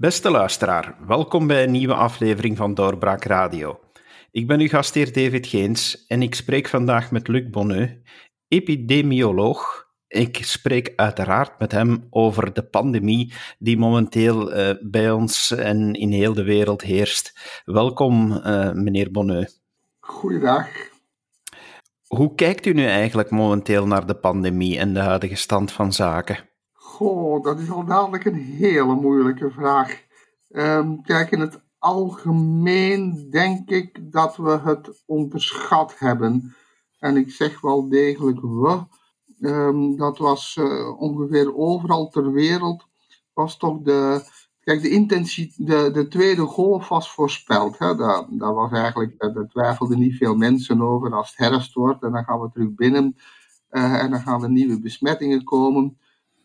Beste luisteraar, welkom bij een nieuwe aflevering van Doorbraak Radio. Ik ben uw gastheer David Geens en ik spreek vandaag met Luc Bonneux, epidemioloog. Ik spreek uiteraard met hem over de pandemie die momenteel uh, bij ons en in heel de wereld heerst. Welkom, uh, meneer Bonneux. Goeiedag. Hoe kijkt u nu eigenlijk momenteel naar de pandemie en de huidige stand van zaken? Goh, dat is al dadelijk een hele moeilijke vraag. Um, kijk, in het algemeen denk ik dat we het onderschat hebben. En ik zeg wel degelijk we. Um, dat was uh, ongeveer overal ter wereld. Was toch de. Kijk, de, intensie, de, de tweede golf was voorspeld. Hè? Daar, was eigenlijk, daar twijfelden niet veel mensen over. Als het herfst wordt en dan gaan we terug binnen. Uh, en dan gaan er nieuwe besmettingen komen.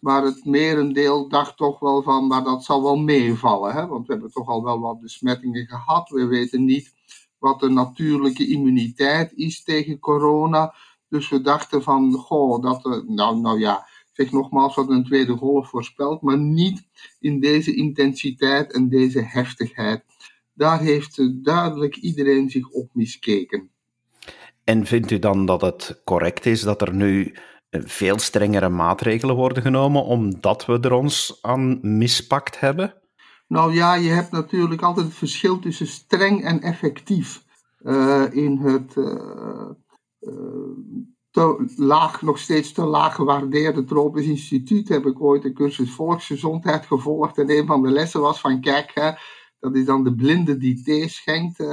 Maar het merendeel dacht toch wel van, maar dat zal wel meevallen. Hè? Want we hebben toch al wel wat besmettingen gehad. We weten niet wat de natuurlijke immuniteit is tegen corona. Dus we dachten van, goh, dat, nou, nou ja, zeg nogmaals wat een tweede golf voorspelt, maar niet in deze intensiteit en deze heftigheid. Daar heeft duidelijk iedereen zich op miskeken. En vindt u dan dat het correct is dat er nu veel strengere maatregelen worden genomen omdat we er ons aan mispakt hebben? Nou ja, je hebt natuurlijk altijd het verschil tussen streng en effectief. Uh, in het uh, te laag, nog steeds te laag gewaardeerde Tropisch Instituut heb ik ooit een cursus volksgezondheid gevolgd. En een van de lessen was van kijk, dat is dan de blinde die thee schenkt.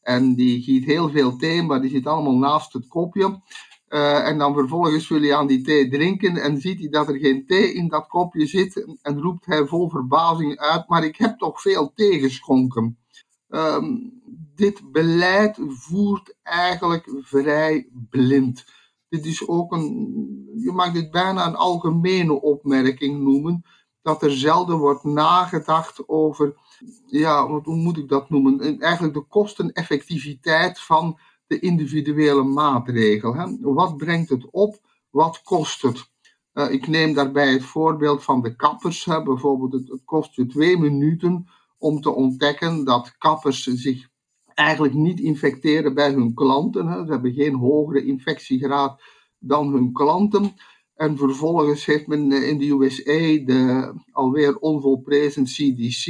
en die giet heel veel thee, maar die zit allemaal naast het kopje. Uh, en dan vervolgens wil hij aan die thee drinken en ziet hij dat er geen thee in dat kopje zit en roept hij vol verbazing uit, maar ik heb toch veel thee geschonken. Um, dit beleid voert eigenlijk vrij blind. Dit is ook een, je mag dit bijna een algemene opmerking noemen, dat er zelden wordt nagedacht over, ja, hoe moet ik dat noemen, eigenlijk de kosteneffectiviteit van de individuele maatregel. Hè? Wat brengt het op? Wat kost het? Uh, ik neem daarbij het voorbeeld van de kappers. Hè? Bijvoorbeeld, het, het, kost je twee minuten om te ontdekken dat kappers zich eigenlijk niet infecteren bij hun klanten. Hè? Ze hebben geen hogere infectiegraad dan hun klanten. En vervolgens heeft men eh, in de USA de alweer onvolprezen CDC,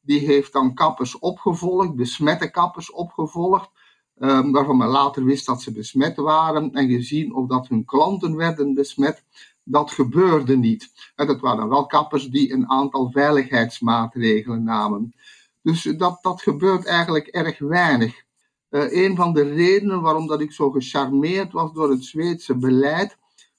die heeft dan kappers opgevolgd, besmette kappers opgevolgd. Um, waarvan men later wist dat ze besmet waren en gezien of dat hun klanten werden besmet. Dat gebeurde niet. En dat waren wel kappers die een aantal veiligheidsmaatregelen namen. Dus dat, dat gebeurt eigenlijk erg weinig. Uh, een van de redenen waarom dat ik zo gecharmeerd was door het Zweedse beleid,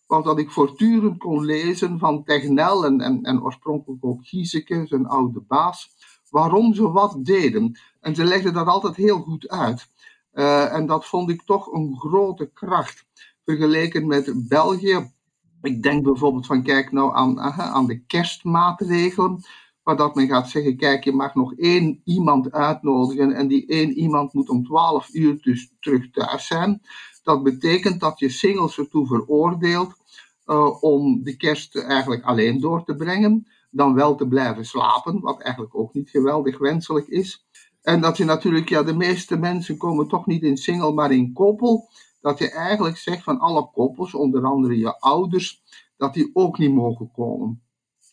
was dat ik voortdurend kon lezen van Tegnell en, en, en oorspronkelijk ook Gieseke, zijn oude baas, waarom ze wat deden. En ze legden dat altijd heel goed uit. Uh, en dat vond ik toch een grote kracht. Vergeleken met België. Ik denk bijvoorbeeld van kijk nou aan, aan de kerstmaatregelen. Waar dat men gaat zeggen, kijk, je mag nog één iemand uitnodigen en die één iemand moet om 12 uur dus terug thuis zijn. Dat betekent dat je singles ertoe veroordeelt uh, om de kerst eigenlijk alleen door te brengen. Dan wel te blijven slapen, wat eigenlijk ook niet geweldig wenselijk is. En dat je natuurlijk, ja, de meeste mensen komen toch niet in single, maar in koppel. Dat je eigenlijk zegt van alle koppels, onder andere je ouders, dat die ook niet mogen komen.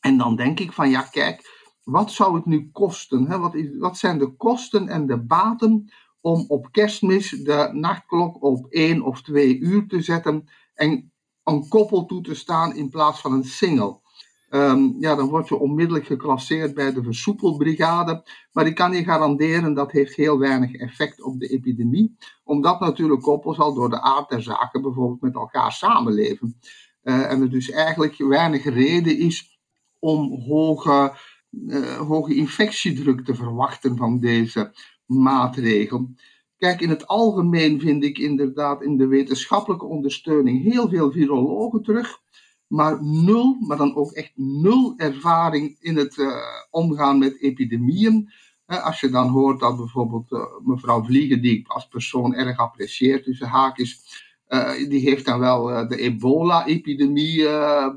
En dan denk ik van, ja, kijk, wat zou het nu kosten? Hè? Wat, is, wat zijn de kosten en de baten om op kerstmis de nachtklok op één of twee uur te zetten en een koppel toe te staan in plaats van een single? Um, ja, dan word je onmiddellijk geclasseerd bij de versoepelbrigade. Maar ik kan je garanderen dat heeft heel weinig effect op de epidemie. Omdat natuurlijk koppels al door de aard der zaken bijvoorbeeld met elkaar samenleven. Uh, en er dus eigenlijk weinig reden is om hoge, uh, hoge infectiedruk te verwachten van deze maatregel. Kijk, in het algemeen vind ik inderdaad in de wetenschappelijke ondersteuning heel veel virologen terug maar nul, maar dan ook echt nul ervaring in het uh, omgaan met epidemieën. Uh, als je dan hoort dat bijvoorbeeld uh, mevrouw Vliegen, die ik als persoon erg apprecieer tussen haakjes, die heeft dan wel de ebola-epidemie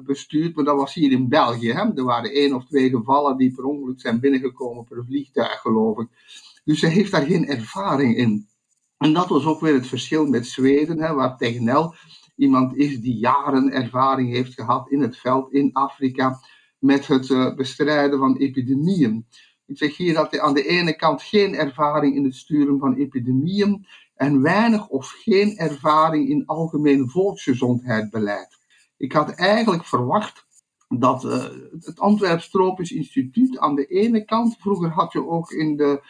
bestuurd, maar dat was hier in België. Hè? Er waren één of twee gevallen die per ongeluk zijn binnengekomen per vliegtuig, geloof ik. Dus ze heeft daar geen ervaring in. En dat was ook weer het verschil met Zweden, hè, waar Tegnell iemand is die jaren ervaring heeft gehad in het veld in Afrika met het uh, bestrijden van epidemieën. Ik zeg hier dat hij aan de ene kant geen ervaring in het sturen van epidemieën en weinig of geen ervaring in algemeen volksgezondheidsbeleid. Ik had eigenlijk verwacht dat uh, het Antwerps Tropisch Instituut aan de ene kant, vroeger had je ook in de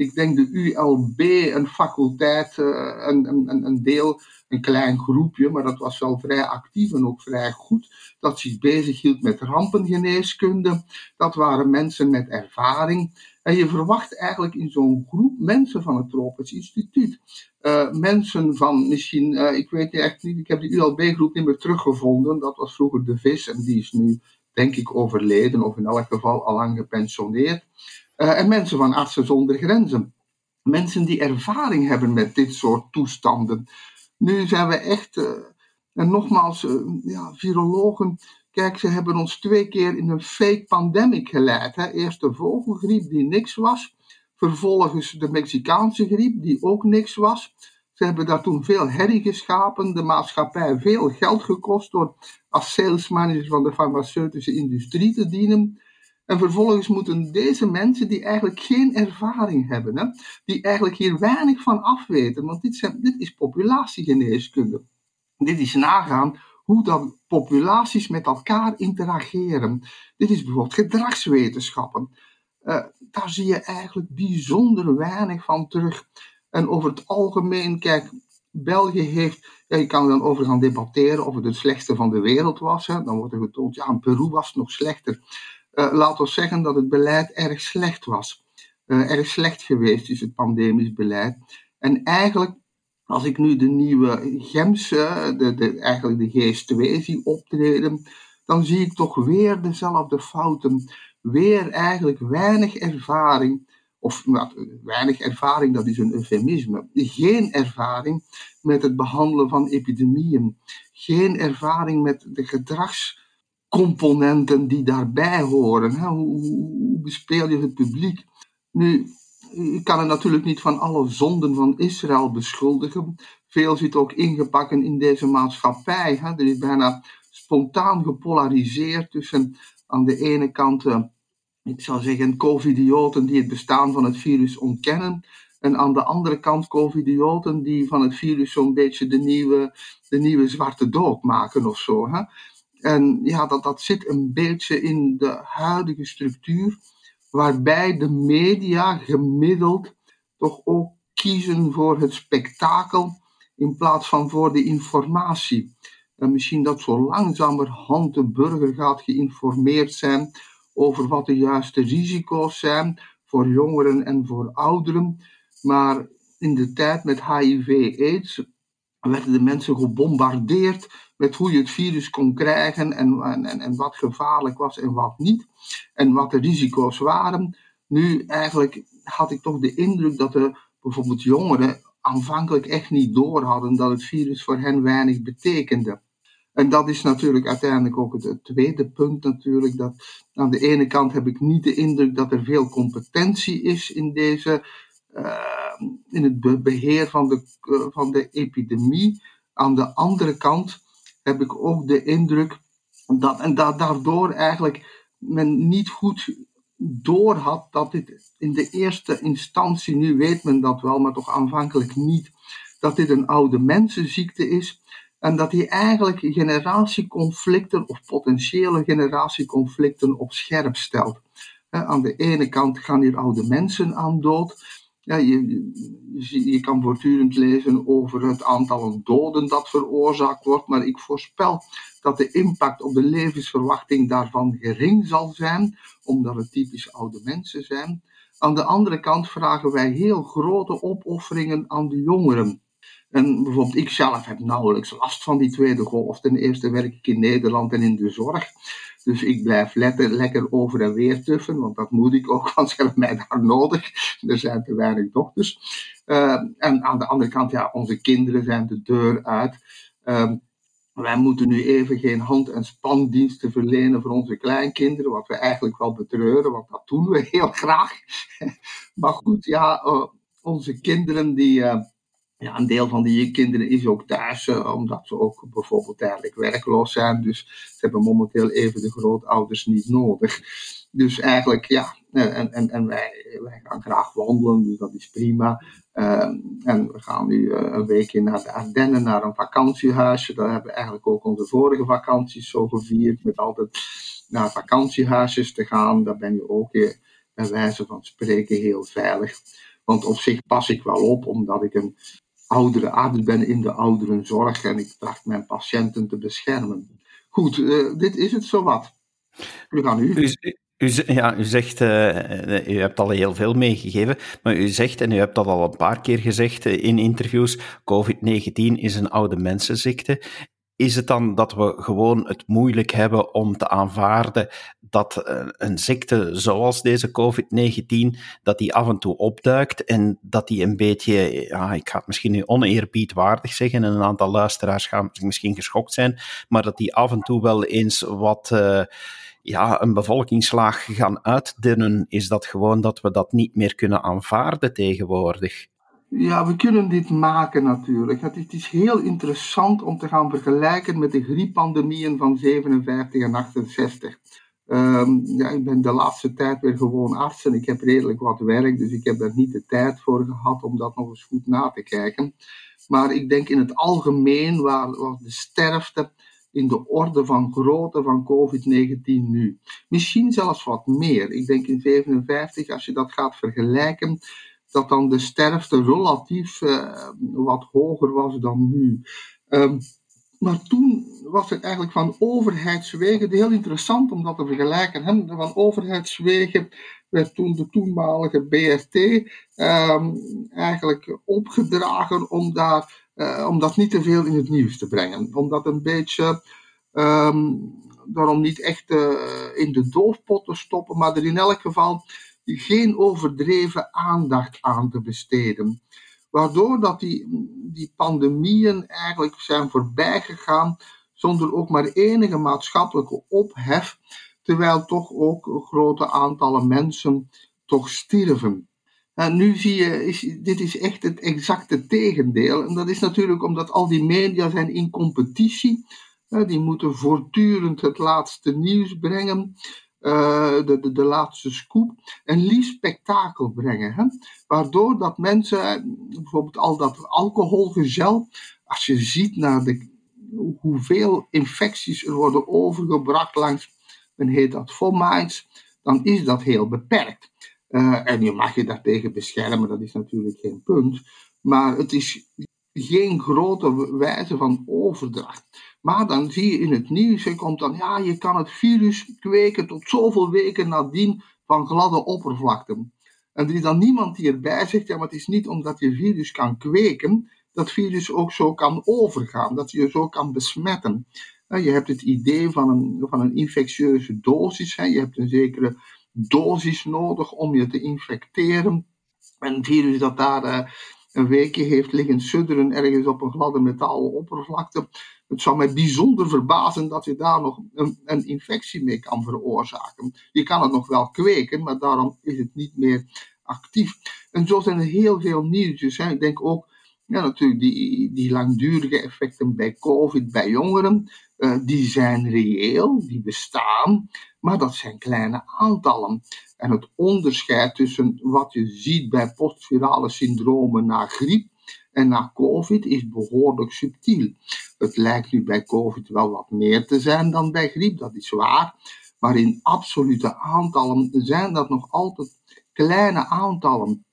ik denk de ULB, een faculteit, uh, een deel, een klein groepje, maar dat was wel vrij actief en ook vrij goed, dat zich bezighield met rampengeneeskunde. Dat waren mensen met ervaring. En je verwacht eigenlijk in zo'n groep mensen van het Tropisch Instituut. Uh, mensen van misschien, uh, ik weet echt niet, ik heb die ULB-groep niet meer teruggevonden. Dat was vroeger de VIS en die is nu, denk ik, overleden of in elk geval al lang gepensioneerd. Uh, en mensen van Artsen zonder Grenzen. Mensen die ervaring hebben met dit soort toestanden. Nu zijn we echt, uh, en nogmaals, uh, ja, virologen, kijk, ze hebben ons twee keer in een fake pandemic geleid. Hè. Eerst de vogelgriep die niks was, vervolgens de Mexicaanse griep die ook niks was. Ze hebben daar toen veel herrie geschapen, de maatschappij veel geld gekost door als salesmanager van de farmaceutische industrie te dienen. En vervolgens moeten deze mensen die eigenlijk geen ervaring hebben, hè, die eigenlijk hier weinig van afweten, want dit, zijn, dit is populatiegeneeskunde. Dit is nagaan hoe dat populaties met elkaar interageren. Dit is bijvoorbeeld gedragswetenschappen. Uh, daar zie je eigenlijk bijzonder weinig van terug. En over het algemeen, kijk, België heeft, ja, je kan dan over gaan debatteren of het het slechtste van de wereld was. Hè. Dan wordt er getoond, ja, Peru was nog slechter. Uh, laat ons zeggen dat het beleid erg slecht was. Uh, erg slecht geweest is het pandemisch beleid. En eigenlijk, als ik nu de nieuwe GEMS, uh, de, de, eigenlijk de GS2 zie optreden, dan zie ik toch weer dezelfde fouten. Weer eigenlijk weinig ervaring, of nou, weinig ervaring, dat is een eufemisme. Geen ervaring met het behandelen van epidemieën. Geen ervaring met de gedrags componenten die daarbij horen. Hè? Hoe, bespeel je het publiek? Nu, ik kan het natuurlijk niet van alle zonden van Israël beschuldigen. Veel zit ook ingepakt in deze maatschappij. Hè? Er is bijna spontaan gepolariseerd tussen aan de ene kant, uh, ik zou zeggen, covidioten die het bestaan van het virus ontkennen. En aan de andere kant covidioten die van het virus zo'n beetje de nieuwe, de nieuwe zwarte dood maken of zo. Hè? En ja, dat, dat zit een beetje in de huidige structuur, waarbij de media gemiddeld toch ook kiezen voor het spektakel in plaats van voor de informatie. En misschien dat zo langzamerhand de burger gaat geïnformeerd zijn over wat de juiste risico's zijn voor jongeren en voor ouderen. Maar in de tijd met HIV-AIDS werden de mensen gebombardeerd met hoe je het virus kon krijgen en, en, en wat gevaarlijk was en wat niet. En wat de risico's waren. Nu eigenlijk had ik toch de indruk dat de bijvoorbeeld jongeren aanvankelijk echt niet door hadden dat het virus voor hen weinig betekende. En dat is natuurlijk uiteindelijk ook het, tweede punt natuurlijk. Dat aan de ene kant heb ik niet de indruk dat er veel competentie is in deze, uh, in het beheer van de, uh, van de epidemie. Aan de andere kant heb ik ook de indruk dat, en daardoor eigenlijk men niet goed door had dat dit in de eerste instantie, nu weet men dat wel, maar toch aanvankelijk niet, dat dit een oude mensenziekte is en dat hij eigenlijk generatieconflicten of potentiële generatieconflicten op scherp stelt. aan de ene kant gaan hier oude mensen aan dood, ja, je, je, kan voortdurend lezen over het aantal doden dat veroorzaakt wordt, maar ik voorspel dat de impact op de levensverwachting daarvan gering zal zijn, omdat het typisch oude mensen zijn. Aan de andere kant vragen wij heel grote opofferingen aan de jongeren. En bijvoorbeeld ik zelf heb nauwelijks last van die tweede golf. Ten eerste werk ik in Nederland en in de zorg. Dus ik blijf lekker, over en weer tuffen, want dat moet ik ook, want ze hebben mij daar nodig. Er zijn te weinig dokters. Uh, en aan de andere kant, ja, onze kinderen zijn de deur uit. Ehm, wij moeten nu even geen hand- en spandiensten verlenen voor onze kleinkinderen, wat we eigenlijk wel betreuren, want dat doen we heel graag. maar goed, ja, uh, onze kinderen die ja, een deel van die kinderen is ook thuis, uh, omdat ze ook bijvoorbeeld tijdelijk werkloos zijn. Dus ze hebben momenteel even de grootouders niet nodig. Dus eigenlijk, ja, eh, en, en, en wij, wij gaan graag wandelen, dus dat is prima. Uh, en we gaan nu uh, een weekje naar de Ardennen, naar een vakantiehuisje. Daar hebben we eigenlijk ook onze vorige vakanties zo gevierd, met altijd naar vakantiehuisjes te gaan. Daar ben je ook bij wijze van spreken heel veilig. Want op zich pas ik wel op, omdat ik een oudere arts ben in de ouderenzorg en ik tracht mijn patiënten te beschermen. Goed, uh, dit is het zowat. Nu gaan u. u, ja, u zegt, uh, u hebt al heel veel meegegeven, maar u zegt, en u hebt dat al een paar keer gezegd in interviews, COVID-19 is een oude mensenziekte. Is het dan dat we gewoon het moeilijk hebben om te aanvaarden dat eh, een ziekte zoals deze COVID-19, dat die af en toe opduikt en dat die een beetje, ja, ik ga het misschien nu oneerbiedwaardig zeggen, en een aantal luisteraars gaan misschien geschokt zijn, maar dat die af en toe wel eens wat... Uh, ja, een bevolkingslaag gaan uitdunnen, is dat gewoon dat we dat niet meer kunnen aanvaarden tegenwoordig. Ja, we kunnen dit maken natuurlijk. Het is heel interessant om te gaan vergelijken met de grieppandemieën van 57 en 68. Um, ja, ik ben de laatste tijd weer gewoon arts en ik heb redelijk wat werk, dus ik heb daar niet de tijd voor gehad om dat nog eens goed na te kijken. Maar ik denk in het algemeen was de sterfte in de orde van grootte van COVID-19 nu. Misschien zelfs wat meer. Ik denk in 57, als je dat gaat vergelijken, dat dan de sterfte relatief uh, wat hoger was dan nu. Um, maar toen was het eigenlijk van overheidswegen heel interessant om dat te vergelijken. Hè? Van overheidswegen werd toen de toenmalige BRT um, eigenlijk opgedragen om, daar, uh, om dat niet te veel in het nieuws te brengen. Om dat een beetje, um, daarom niet echt uh, in de doofpot te stoppen, maar er in elk geval geen overdreven aandacht aan te besteden. Waardoor dat die, die pandemieën eigenlijk zijn voorbijgegaan zonder ook maar enige maatschappelijke ophef, terwijl toch ook grote aantallen mensen toch stierven. En nu zie je, dit is echt het exacte tegendeel. En dat is natuurlijk omdat al die media zijn in competitie. Die moeten voortdurend het laatste nieuws brengen. Eh, de, de, de, laatste scoop, een lief spektakel brengen. Hè? Waardoor dat mensen, bijvoorbeeld al dat alcoholgezel, als je ziet naar de, hoeveel infecties er worden overgebracht langs, men heet dat fomites, dan is dat heel beperkt. Uh, en je mag je daartegen beschermen, dat is natuurlijk geen punt. Maar het is geen grote wijze van overdracht. Maar dan zie je in het nieuws, komt dan, ja, je kan het virus kweken tot zoveel weken nadien van gladde oppervlakten. En er is dan niemand die erbij zegt, ja, maar het is niet omdat je virus kan kweken, dat virus ook zo kan overgaan, dat je zo kan besmetten. Je hebt het idee van een, van een infectieuze dosis, je hebt een zekere dosis nodig om je te infecteren. Een virus dat daar eh, een weekje heeft liggen sudderen ergens op een gladde metalen oppervlakte. Het zou mij bijzonder verbazen dat je daar nog een, een, infectie mee kan veroorzaken. Je kan het nog wel kweken, maar daarom is het niet meer actief. En zo zijn er heel veel nieuwtjes. Hè. Ik denk ook, ja, natuurlijk, die, die langdurige effecten bij COVID bij jongeren, uh, die zijn reëel, die bestaan, maar dat zijn kleine aantallen. En het onderscheid tussen wat je ziet bij postvirale syndromen na griep en na COVID is behoorlijk subtiel. Het lijkt nu bij COVID wel wat meer te zijn dan bij griep, dat is waar. Maar in absolute aantallen zijn dat nog altijd kleine aantallen.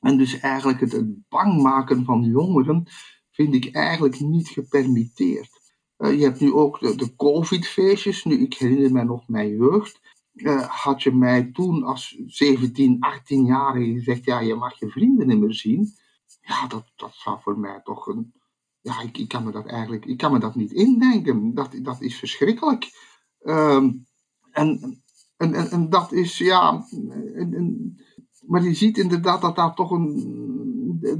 En dus eigenlijk het bang maken van jongeren vind ik eigenlijk niet gepermitteerd. Uh, je hebt nu ook de, COVID-feestjes. Nu, ik herinner mij nog mijn jeugd. Uh, had je mij toen als 17, 18-jarige gezegd: ja, je mag je vrienden niet meer zien. Ja, dat, dat zou voor mij toch een. Ja, ik, ik kan me dat eigenlijk ik kan me dat niet indenken. Dat, dat is verschrikkelijk. Um, en, en, en, dat is, ja. Maar je ziet inderdaad dat daar toch een.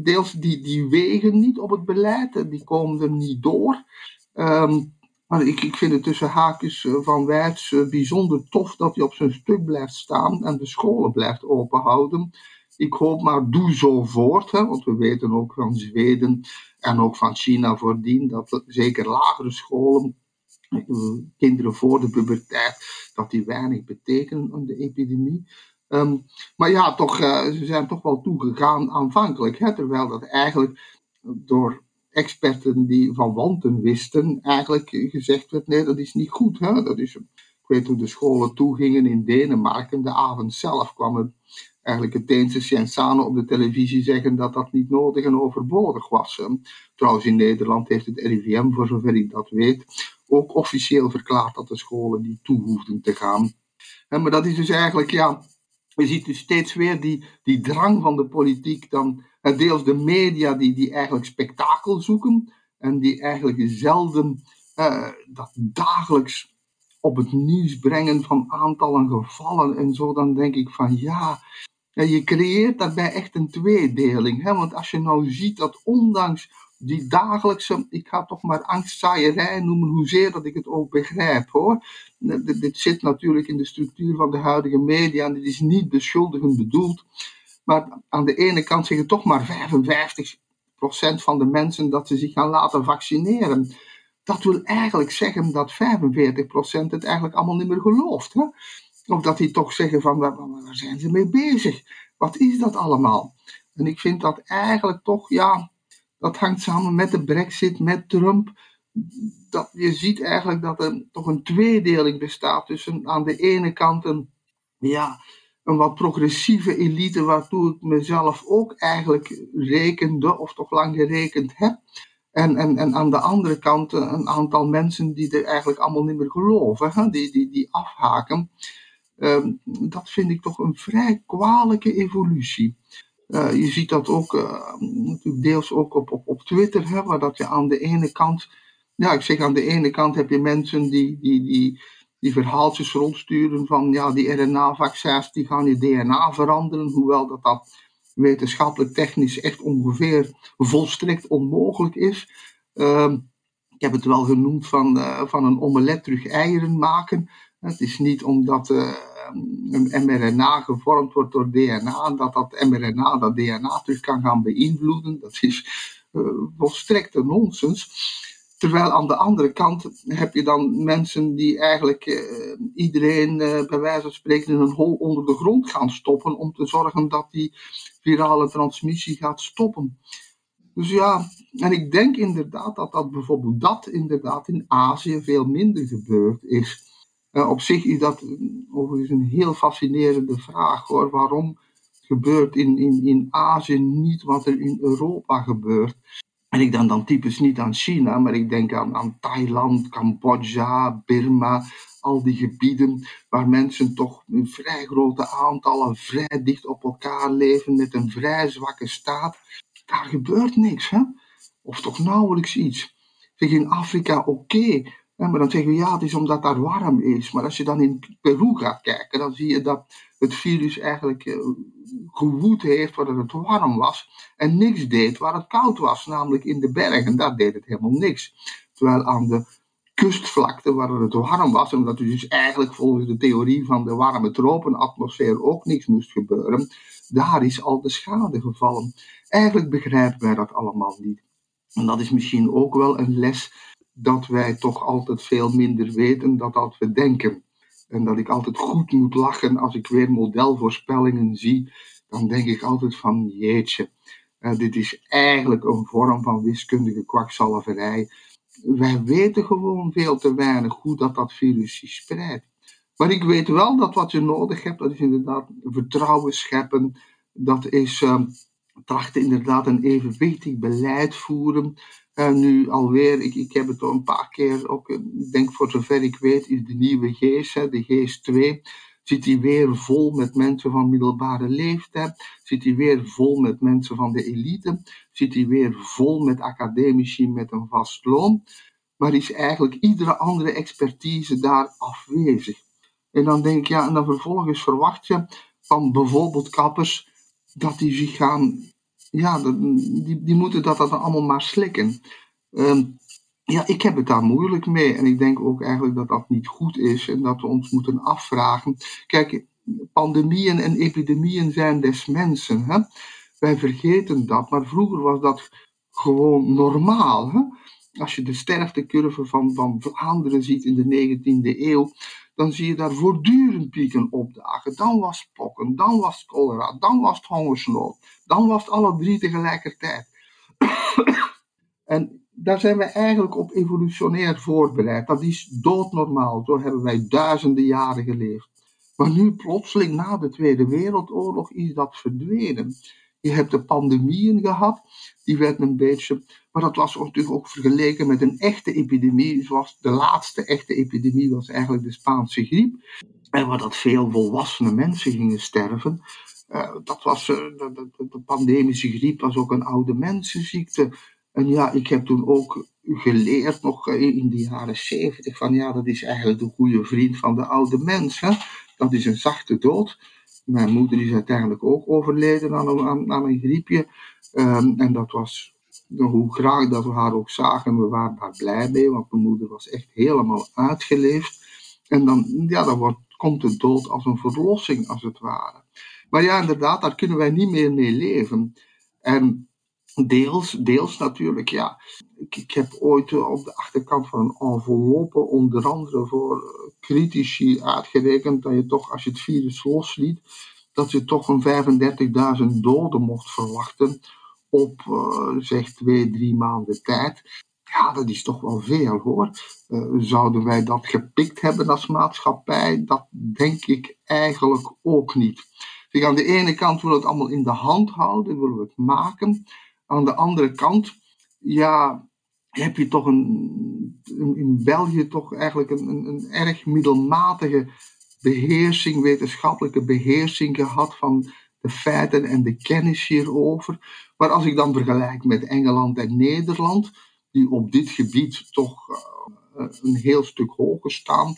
Deels die, die wegen niet op het beleid, die komen er niet door. Ehm, maar ik, ik vind het tussen haakjes eh, van Wijts uh, bijzonder tof dat hij op zijn stuk blijft staan en de scholen blijft openhouden. Ik hoop maar, doe zo voort. Hè, want we weten ook van Zweden en ook van China voordien dat zeker lagere scholen, eh, kinderen voor de puberteit, dat die weinig betekenen aan de epidemie. Um, maar ja, toch, uh, ze zijn toch wel toegegaan aanvankelijk. Hè, terwijl dat eigenlijk door experten die van wanten wisten, eigenlijk gezegd werd: nee, dat is niet goed. Hè? Dat is, ik weet hoe de scholen toegingen in Denemarken. De avond zelf kwam het, eigenlijk het Deense Cienzano op de televisie zeggen dat dat niet nodig en overbodig was. Trouwens, in Nederland heeft het RIVM, voor zover ik dat weet, ook officieel verklaard dat de scholen niet toe hoefden te gaan. Maar dat is dus eigenlijk, ja, je ziet dus steeds weer die, die drang van de politiek dan deels de media die, die eigenlijk spektakel zoeken en die eigenlijk zelden uh, dat dagelijks op het nieuws brengen van aantallen gevallen en zo, dan denk ik van ja, je creëert daarbij echt een tweedeling. Hè? Want als je nou ziet dat ondanks die dagelijkse, ik ga toch maar angstzaaierij noemen, hoezeer dat ik het ook begrijp hoor. Dit zit natuurlijk in de structuur van de huidige media en dit is niet beschuldigend bedoeld. Maar aan de ene kant zeggen toch maar 55% van de mensen dat ze zich gaan laten vaccineren. Dat wil eigenlijk zeggen dat 45% het eigenlijk allemaal niet meer gelooft. Hè? Of dat die toch zeggen van waar, waar zijn ze mee bezig? Wat is dat allemaal? En ik vind dat eigenlijk toch, ja, dat hangt samen met de brexit, met Trump. Dat, je ziet eigenlijk dat er toch een tweedeling bestaat tussen aan de ene kant een, ja, een wat progressieve elite waartoe ik mezelf ook eigenlijk rekende, of toch lang gerekend heb. En, en, en aan de andere kant een aantal mensen die er eigenlijk allemaal niet meer geloven, hè? Die, die, die afhaken. Ehm, dat vind ik toch een vrij kwalijke evolutie. Uh, je ziet dat ook uh, natuurlijk deels ook op, op, op Twitter, hè, waar dat je aan de ene kant, ja, ik zeg aan de ene kant heb je mensen die, die, die, die verhaaltjes rondsturen van ja, die RNA-vaccins die gaan je DNA veranderen, hoewel dat dat wetenschappelijk technisch echt ongeveer volstrekt onmogelijk is. Uh, ik heb het wel genoemd van, uh, van een omelet terug eieren maken. Het is niet omdat een mRNA gevormd wordt door DNA, dat dat mRNA dat DNA terug kan gaan beïnvloeden. Dat is uh, volstrekte nonsens. Terwijl aan de andere kant heb je dan mensen die eigenlijk uh, iedereen uh, bij wijze van spreken in een hol onder de grond gaan stoppen om te zorgen dat die virale transmissie gaat stoppen. Dus ja, en ik denk inderdaad dat dat bijvoorbeeld dat inderdaad in Azië veel minder gebeurd is. Op zich is dat overigens een heel fascinerende vraag hoor. Waarom gebeurt in, in, in Azië niet wat er in Europa gebeurt? En ik denk dan typisch niet aan China, maar ik denk aan, aan Thailand, Cambodja, Burma, al die gebieden waar mensen toch in vrij grote aantallen vrij dicht op elkaar leven met een vrij zwakke staat. Daar gebeurt niks, hè? Of toch nauwelijks iets. Zeg in Afrika oké, maar dan zeggen we ja, het is omdat daar warm is. Maar als je dan in Peru gaat kijken, dan zie je dat het virus eigenlijk uh, gewoed heeft waar het warm was. En niks deed waar het koud was, namelijk in de bergen. Daar deed het helemaal niks. Terwijl aan de kustvlakte waar het warm was, omdat er dus eigenlijk volgens de theorie van de warme tropenatmosfeer ook niks moest gebeuren, daar is al de schade gevallen. Eigenlijk begrijpen wij dat allemaal niet. En dat is misschien ook wel een les dat wij toch altijd veel minder weten dan dat we denken. En dat ik altijd goed moet lachen als ik weer modelvoorspellingen zie. Dan denk ik altijd van jeetje, uh, dit is eigenlijk een vorm van wiskundige kwakzalverij. Wij weten gewoon veel te weinig hoe dat, dat virus zich spreidt. Maar ik weet wel dat wat je nodig hebt, dat is inderdaad vertrouwen scheppen. Dat is uh, trachten inderdaad een evenwichtig beleid voeren. En nu alweer, ik, ik heb het al een paar keer ook, eh, ik denk voor zover ik weet, is de nieuwe geest, de geest 2, zit hij weer vol met mensen van middelbare leeftijd, zit hij weer vol met mensen van de elite, zit hij weer vol met academici met een vast loon, maar is eigenlijk iedere andere expertise daar afwezig. En dan denk ik, ja, en dan vervolgens verwacht je van bijvoorbeeld kappers dat die zich gaan ja, die, die moeten dat, dat allemaal maar slikken. Um, ja, ik heb het daar moeilijk mee. En ik denk ook eigenlijk dat dat niet goed is en dat we ons moeten afvragen. Kijk, pandemieën en epidemieën zijn des mensen. Hè? Wij vergeten dat, maar vroeger was dat gewoon normaal. Hè? Als je de sterftecurve van, van Vlaanderen ziet in de 19e eeuw, dan zie je daar voortdurend pieken opdagen. Dan was pokken, dan was cholera, dan was het hongersnood, dan was het alle drie tegelijkertijd. en daar zijn we eigenlijk op evolutionair voorbereid. Dat is doodnormaal. Zo hebben wij duizenden jaren geleefd. Maar nu plotseling na de Tweede Wereldoorlog is dat verdwenen. Je hebt de pandemieën gehad, die werden een beetje, maar dat was natuurlijk ook vergeleken met een echte epidemie, zoals de laatste echte epidemie was eigenlijk de Spaanse griep. En waar dat veel volwassene mensen gingen sterven. Uh, dat was, uh, de, de, de, pandemische griep was ook een oude mensenziekte. En ja, ik heb toen ook geleerd, nog in de jaren zeventig, van ja, dat is eigenlijk de goede vriend van de oude mens. Dat is een zachte dood. Mijn moeder is uiteindelijk ook overleden aan een, aan, griepje. Um, en dat was, hoe graag dat we haar ook zagen, we waren daar blij mee, want mijn moeder was echt helemaal uitgeleefd. En dan, ja, dan wordt, komt de dood als een verlossing, als het ware. Maar ja, inderdaad, daar kunnen wij niet meer mee leven. En Deels, deels natuurlijk, ja. Ik, ik heb ooit eh, op de achterkant van een enveloppe, onder andere voor eh, critici, uitgerekend dat je toch, als je het virus losliet, dat je toch een 35.000 doden mocht verwachten op, uh, zeg, twee, drie maanden tijd. Ja, dat is toch wel veel hoor. Uh, zouden wij dat gepikt hebben als maatschappij? Dat denk ik eigenlijk ook niet. Dus aan de ene kant willen we het allemaal in de hand houden, willen we het maken. Aan de andere kant, ja, heb je toch een, in België toch eigenlijk een, een, een erg middelmatige beheersing, wetenschappelijke beheersing gehad van de feiten en de kennis hierover. Maar als ik dan vergelijk met Engeland en Nederland, die op dit gebied toch uh, een heel stuk hoger staan,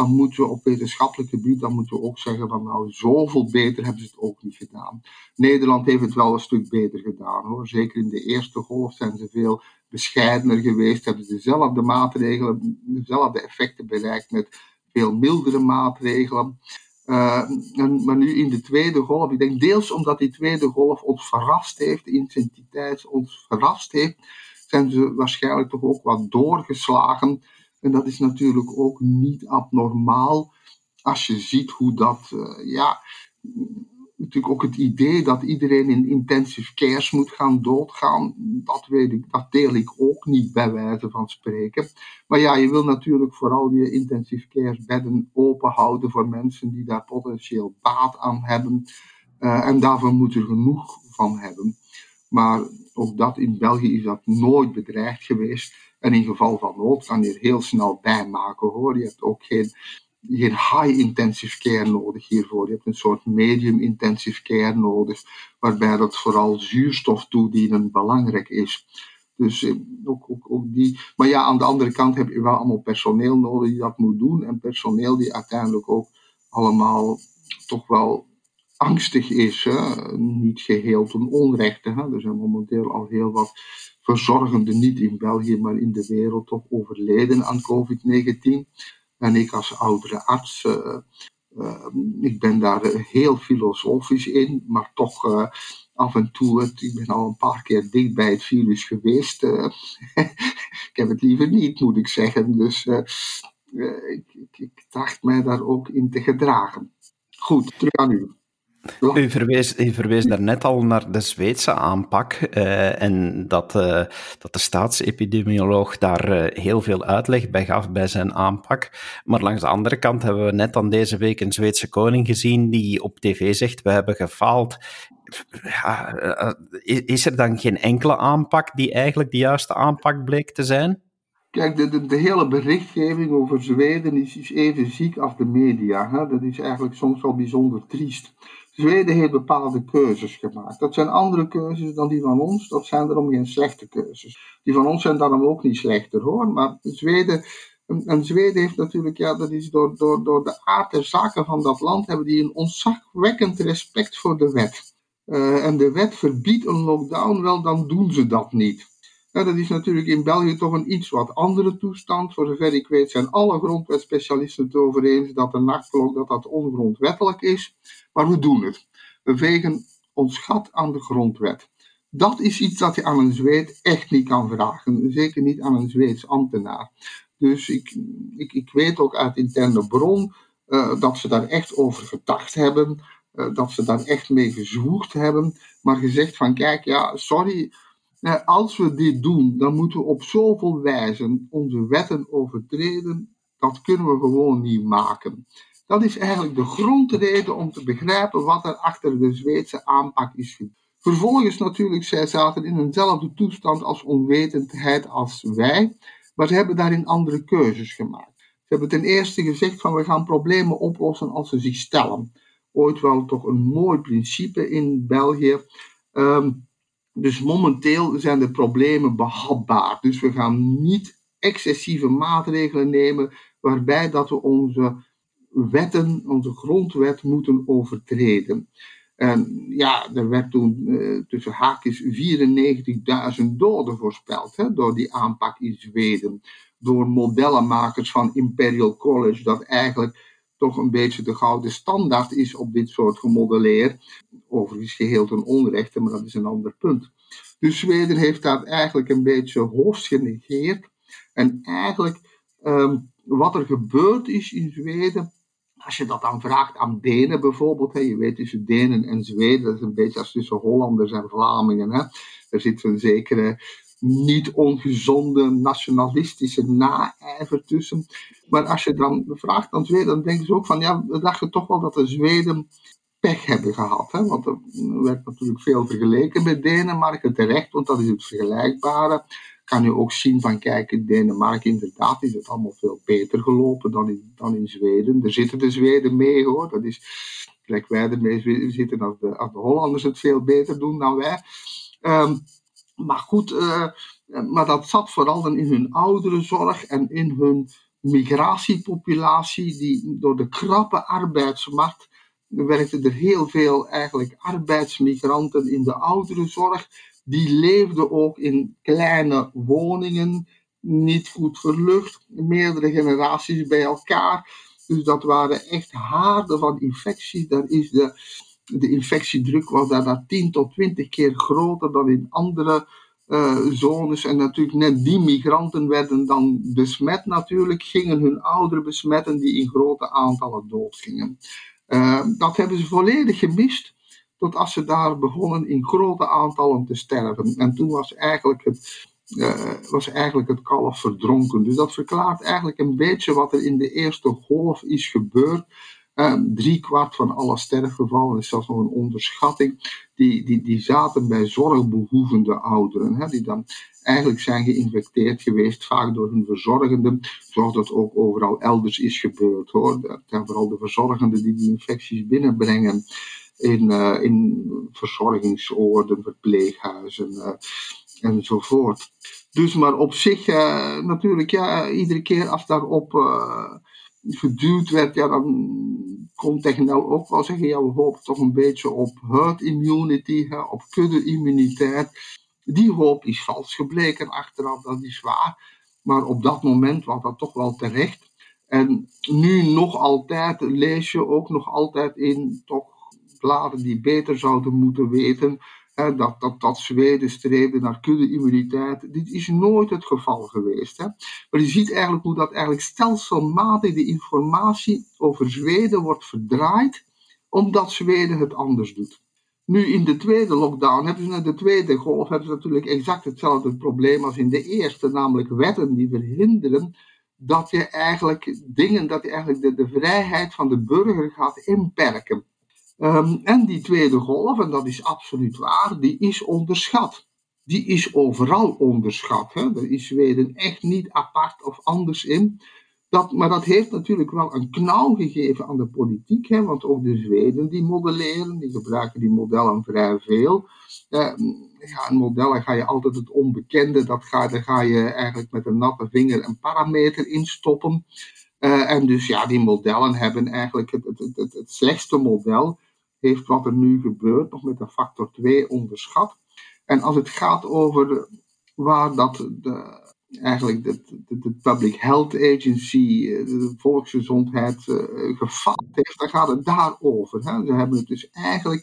dan moeten we op wetenschappelijk gebied, dan moeten we ook zeggen van nou, zoveel beter hebben ze het ook niet gedaan. Nederland heeft het wel een stuk beter gedaan hoor. Zeker in de eerste golf zijn ze veel bescheidener geweest, hebben ze dezelfde maatregelen, dezelfde effecten bereikt met veel mildere maatregelen. En, maar nu in de tweede golf, ik denk deels omdat die tweede golf ons verrast heeft, de intensiteit ons verrast heeft, zijn ze waarschijnlijk toch ook wat doorgeslagen en dat is natuurlijk ook niet abnormaal als je ziet hoe dat, uh, ja, natuurlijk ook het idee dat iedereen in intensive cares moet gaan doodgaan, dat, weet ik, dat deel ik ook niet bij wijze van spreken. Maar ja, je wil natuurlijk vooral je intensive care bedden open houden voor mensen die daar potentieel baat aan hebben. Uh, en daarvan moet er genoeg van hebben. Maar ook dat in België is dat nooit bedreigd geweest. En in geval van nood kan je er heel snel bij maken hoor. Je hebt ook geen, geen high intensive care nodig hiervoor. Je hebt een soort medium intensive care nodig, waarbij dat vooral zuurstof toedienen belangrijk is. Dus eh, ook, ook, ook, die. Maar ja, aan de andere kant heb je wel allemaal personeel nodig die dat moet doen. En personeel die uiteindelijk ook allemaal toch wel angstig is. Niet geheel ten onrechte. Hè? Er zijn momenteel al heel wat verzorgenden, niet in België, maar in de wereld, toch overleden aan COVID-19. En ik als oudere arts, uh, uh, ik ben daar heel filosofisch in, maar toch af en toe, ik ben al een paar keer dicht bij het virus geweest. ik heb het liever niet, moet ik zeggen. Dus ik, ik, ik tracht mij daar ook in te gedragen. Goed, terug aan u. U verwees, u verwees daarnet al naar de Zweedse aanpak uh, en dat, uh, dat de staatsepidemioloog daar uh, heel veel uitleg bij gaf bij zijn aanpak. Maar langs de andere kant hebben we net dan deze week een Zweedse koning gezien die op tv zegt, we hebben gefaald. Ja, is er dan geen enkele aanpak die eigenlijk de juiste aanpak bleek te zijn? Kijk, de, de, de, hele berichtgeving over Zweden is, is even ziek als de media. Hè? Dat is eigenlijk soms wel bijzonder triest. Zweden heeft bepaalde keuzes gemaakt. Dat zijn andere keuzes dan die van ons. Dat zijn daarom geen slechte keuzes. Die van ons zijn daarom ook niet slechter hoor. Maar Zweden, en Zweden heeft natuurlijk, ja, dat is door, door, door de aard der zaken van dat land, hebben die een ontzagwekkend respect voor de wet. Uh, en de wet verbiedt een lockdown, wel dan doen ze dat niet. Dat is natuurlijk in België toch een iets wat andere toestand. Voor zover ik weet zijn alle grondwetspecialisten het over eens dat de nachtklok dat dat ongrondwettelijk is. Maar we doen het. We vegen ons gat aan de grondwet. Dat is iets dat je aan een Zweed echt niet kan vragen. Zeker niet aan een Zweeds ambtenaar. Dus ik, ik, ik weet ook uit interne bron uh, dat ze daar echt over gedacht hebben. Uh, dat ze daar echt mee gezwoegd hebben. Maar gezegd van kijk, ja, sorry. Als we dit doen, dan moeten we op zoveel wijzen onze wetten overtreden. Dat kunnen we gewoon niet maken. Dat is eigenlijk de grondreden om te begrijpen wat er achter de Zweedse aanpak is. Vervolgens natuurlijk, zij zaten in eenzelfde toestand als onwetendheid als wij, maar ze hebben daarin andere keuzes gemaakt. Ze hebben ten eerste gezegd van we gaan problemen oplossen als ze zich stellen. Ooit wel toch een mooi principe in België. Um, dus momenteel zijn de problemen behapbaar. Dus we gaan niet excessieve maatregelen nemen waarbij dat we onze wetten, onze grondwet moeten overtreden. En ja, er werd toen uh, tussen haakjes 94.000 doden voorspeld hè, door die aanpak in Zweden. Door modellenmakers van Imperial College, dat eigenlijk toch een beetje de gouden standaard is op dit soort gemodelleer. Overigens geheel ten onrechte, maar dat is een ander punt. Dus Zweden heeft dat eigenlijk een beetje hoofd genegeerd. En eigenlijk um, wat er gebeurd is in Zweden, als je dat dan vraagt aan Denen bijvoorbeeld, hè, je weet tussen Denen en Zweden, dat is een beetje als tussen Hollanders en Vlamingen. Hè. Er zit een zekere niet ongezonde nationalistische naijver tussen. Maar als je dan vraagt aan Zweden, dan denken ze ook van ja, we dachten toch wel dat de Zweden pech hebben gehad. Hè? Want er werd natuurlijk veel vergeleken met Denemarken, terecht, want dat is het vergelijkbare kan je ook zien van, kijk, in Denemarken inderdaad is het allemaal veel beter gelopen dan in, dan in Zweden. Er zitten de Zweden mee hoor, dat is gelijk wij ermee zitten als de, als de Hollanders het veel beter doen dan wij. Um, maar goed, uh, maar dat zat vooral in hun ouderenzorg en in hun migratiepopulatie, die door de krappe arbeidsmarkt werkten er heel veel eigenlijk arbeidsmigranten in de ouderenzorg die leefden ook in kleine woningen, niet goed verlucht, meerdere generaties bij elkaar. Dus dat waren echt haarden van infectie. Daar is de, de infectiedruk was daar, daar 10 tot 20 keer groter dan in andere uh, zones. En natuurlijk net die migranten werden dan besmet natuurlijk, gingen hun ouderen besmetten die in grote aantallen doodgingen. Uh, dat hebben ze volledig gemist tot als ze daar begonnen in grote aantallen te sterven. En toen was eigenlijk het, uh, was eigenlijk het kalf verdronken. Dus dat verklaart eigenlijk een beetje wat er in de eerste golf is gebeurd. Uh, drie kwart van alle sterfgevallen, is zelfs nog een onderschatting, die, die, die zaten bij zorgbehoevende ouderen, die dan eigenlijk zijn geïnfecteerd geweest, vaak door hun verzorgenden, zoals dat ook overal elders is gebeurd. Hoor. Dat zijn vooral de verzorgenden die die infecties binnenbrengen in, uh, in verzorgingsoorden, verpleeghuizen uh, enzovoort. Dus maar op zich, uh, natuurlijk, ja, iedere keer als daarop geduwd werd, ja, dan kon Technel ook wel zeggen, ja, we hopen toch een beetje op herd immunity, hè, op kudde-immuniteit. Die hoop is vals gebleken achteraf, dat is waar. Maar op dat moment was dat toch wel terecht. En nu nog altijd lees je ook nog altijd in toch bladen die beter zouden moeten weten dat, dat, dat Zweden streefde naar kudde-immuniteit. Dit is nooit het geval geweest. Hè. Maar je ziet eigenlijk hoe dat eigenlijk stelselmatig de informatie over Zweden wordt verdraaid, omdat Zweden het anders doet. Nu in de tweede lockdown hebben ze de tweede golf hebben ze natuurlijk exact hetzelfde probleem als in de eerste, namelijk wetten die verhinderen dat je eigenlijk dingen, dat je eigenlijk de, de vrijheid van de burger gaat inperken. Um, en die tweede golf, en dat is absoluut waar, die is onderschat. Die is overal onderschat. Hè. Er is Zweden echt niet apart of anders in. Dat, maar dat heeft natuurlijk wel een knauw gegeven aan de politiek. Hè, want ook de Zweden die modelleren, die gebruiken die modellen vrij veel. Uh, ja, in modellen ga je altijd het onbekende, dat ga, daar ga je eigenlijk met een natte vinger een parameter in stoppen. Uh, en dus ja, die modellen hebben eigenlijk het, het, het, het slechtste model heeft wat er nu gebeurt nog met een factor 2 onderschat. En als het gaat over waar dat de, eigenlijk de, de, de, Public Health Agency, de volksgezondheid, uh, gefaald heeft, dan gaat het daarover. Hè. Ze hebben het dus eigenlijk,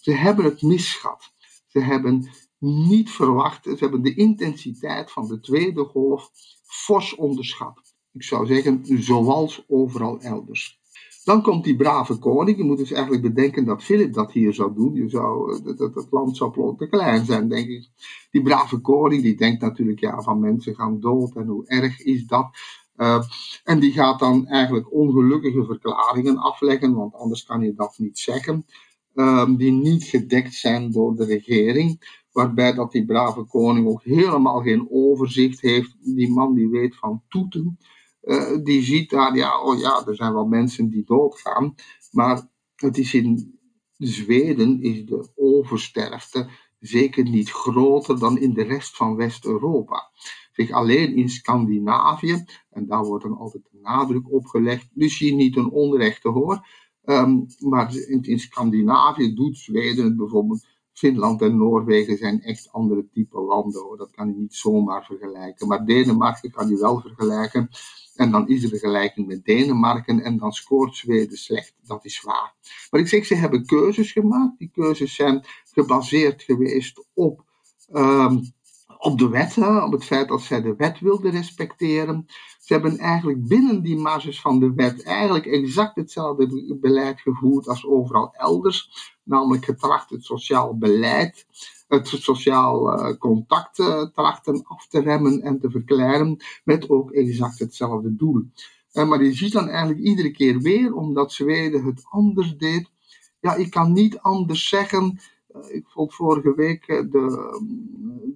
ze hebben het misschat. Ze hebben niet verwacht, ze hebben de intensiteit van de tweede golf fors onderschat. Ik zou zeggen, zoals overal elders. Dan komt die brave koning. Je moet dus eigenlijk bedenken dat Philip dat hier zou doen. Je zou, eh, dat, het land zou te klein zijn, denk ik. Die brave koning, die denkt natuurlijk, ja, van mensen gaan dood en hoe erg is dat. Uh, en die gaat dan eigenlijk ongelukkige verklaringen afleggen, want anders kan je dat niet zeggen. Uh, die niet gedekt zijn door de regering. Waarbij dat die brave koning ook helemaal geen overzicht heeft. Die man die weet van toeten. Uh, die ziet daar, ja, oh ja, er zijn wel mensen die doodgaan. Maar het is in Zweden is de oversterfte zeker niet groter dan in de rest van West-Europa. Zeg, alleen in Scandinavië, en daar wordt dan altijd de nadruk op gelegd, misschien niet een onrechte hoor, um, maar in, in Scandinavië doet Zweden het bijvoorbeeld Finland en Noorwegen zijn echt andere type landen hoor. Dat kan je niet zomaar vergelijken. Maar Denemarken kan je wel vergelijken. En dan is de vergelijking met Denemarken en dan scoort Zweden slecht. Dat is waar. Maar ik zeg, ze hebben keuzes gemaakt. Die keuzes zijn gebaseerd geweest op, um, op de wet, op het feit dat zij de wet wilden respecteren. Ze hebben eigenlijk binnen die marges van de wet eigenlijk exact hetzelfde beleid gevoerd als overal elders. Namelijk getracht het sociaal beleid het sociaal uh, contact uh, trachten af te remmen en te verkleinen, met ook exact hetzelfde doel. Uh, maar je ziet dan eigenlijk iedere keer weer, omdat Zweden het anders deed. Ja, ik kan niet anders zeggen. Ik vond vorige week de,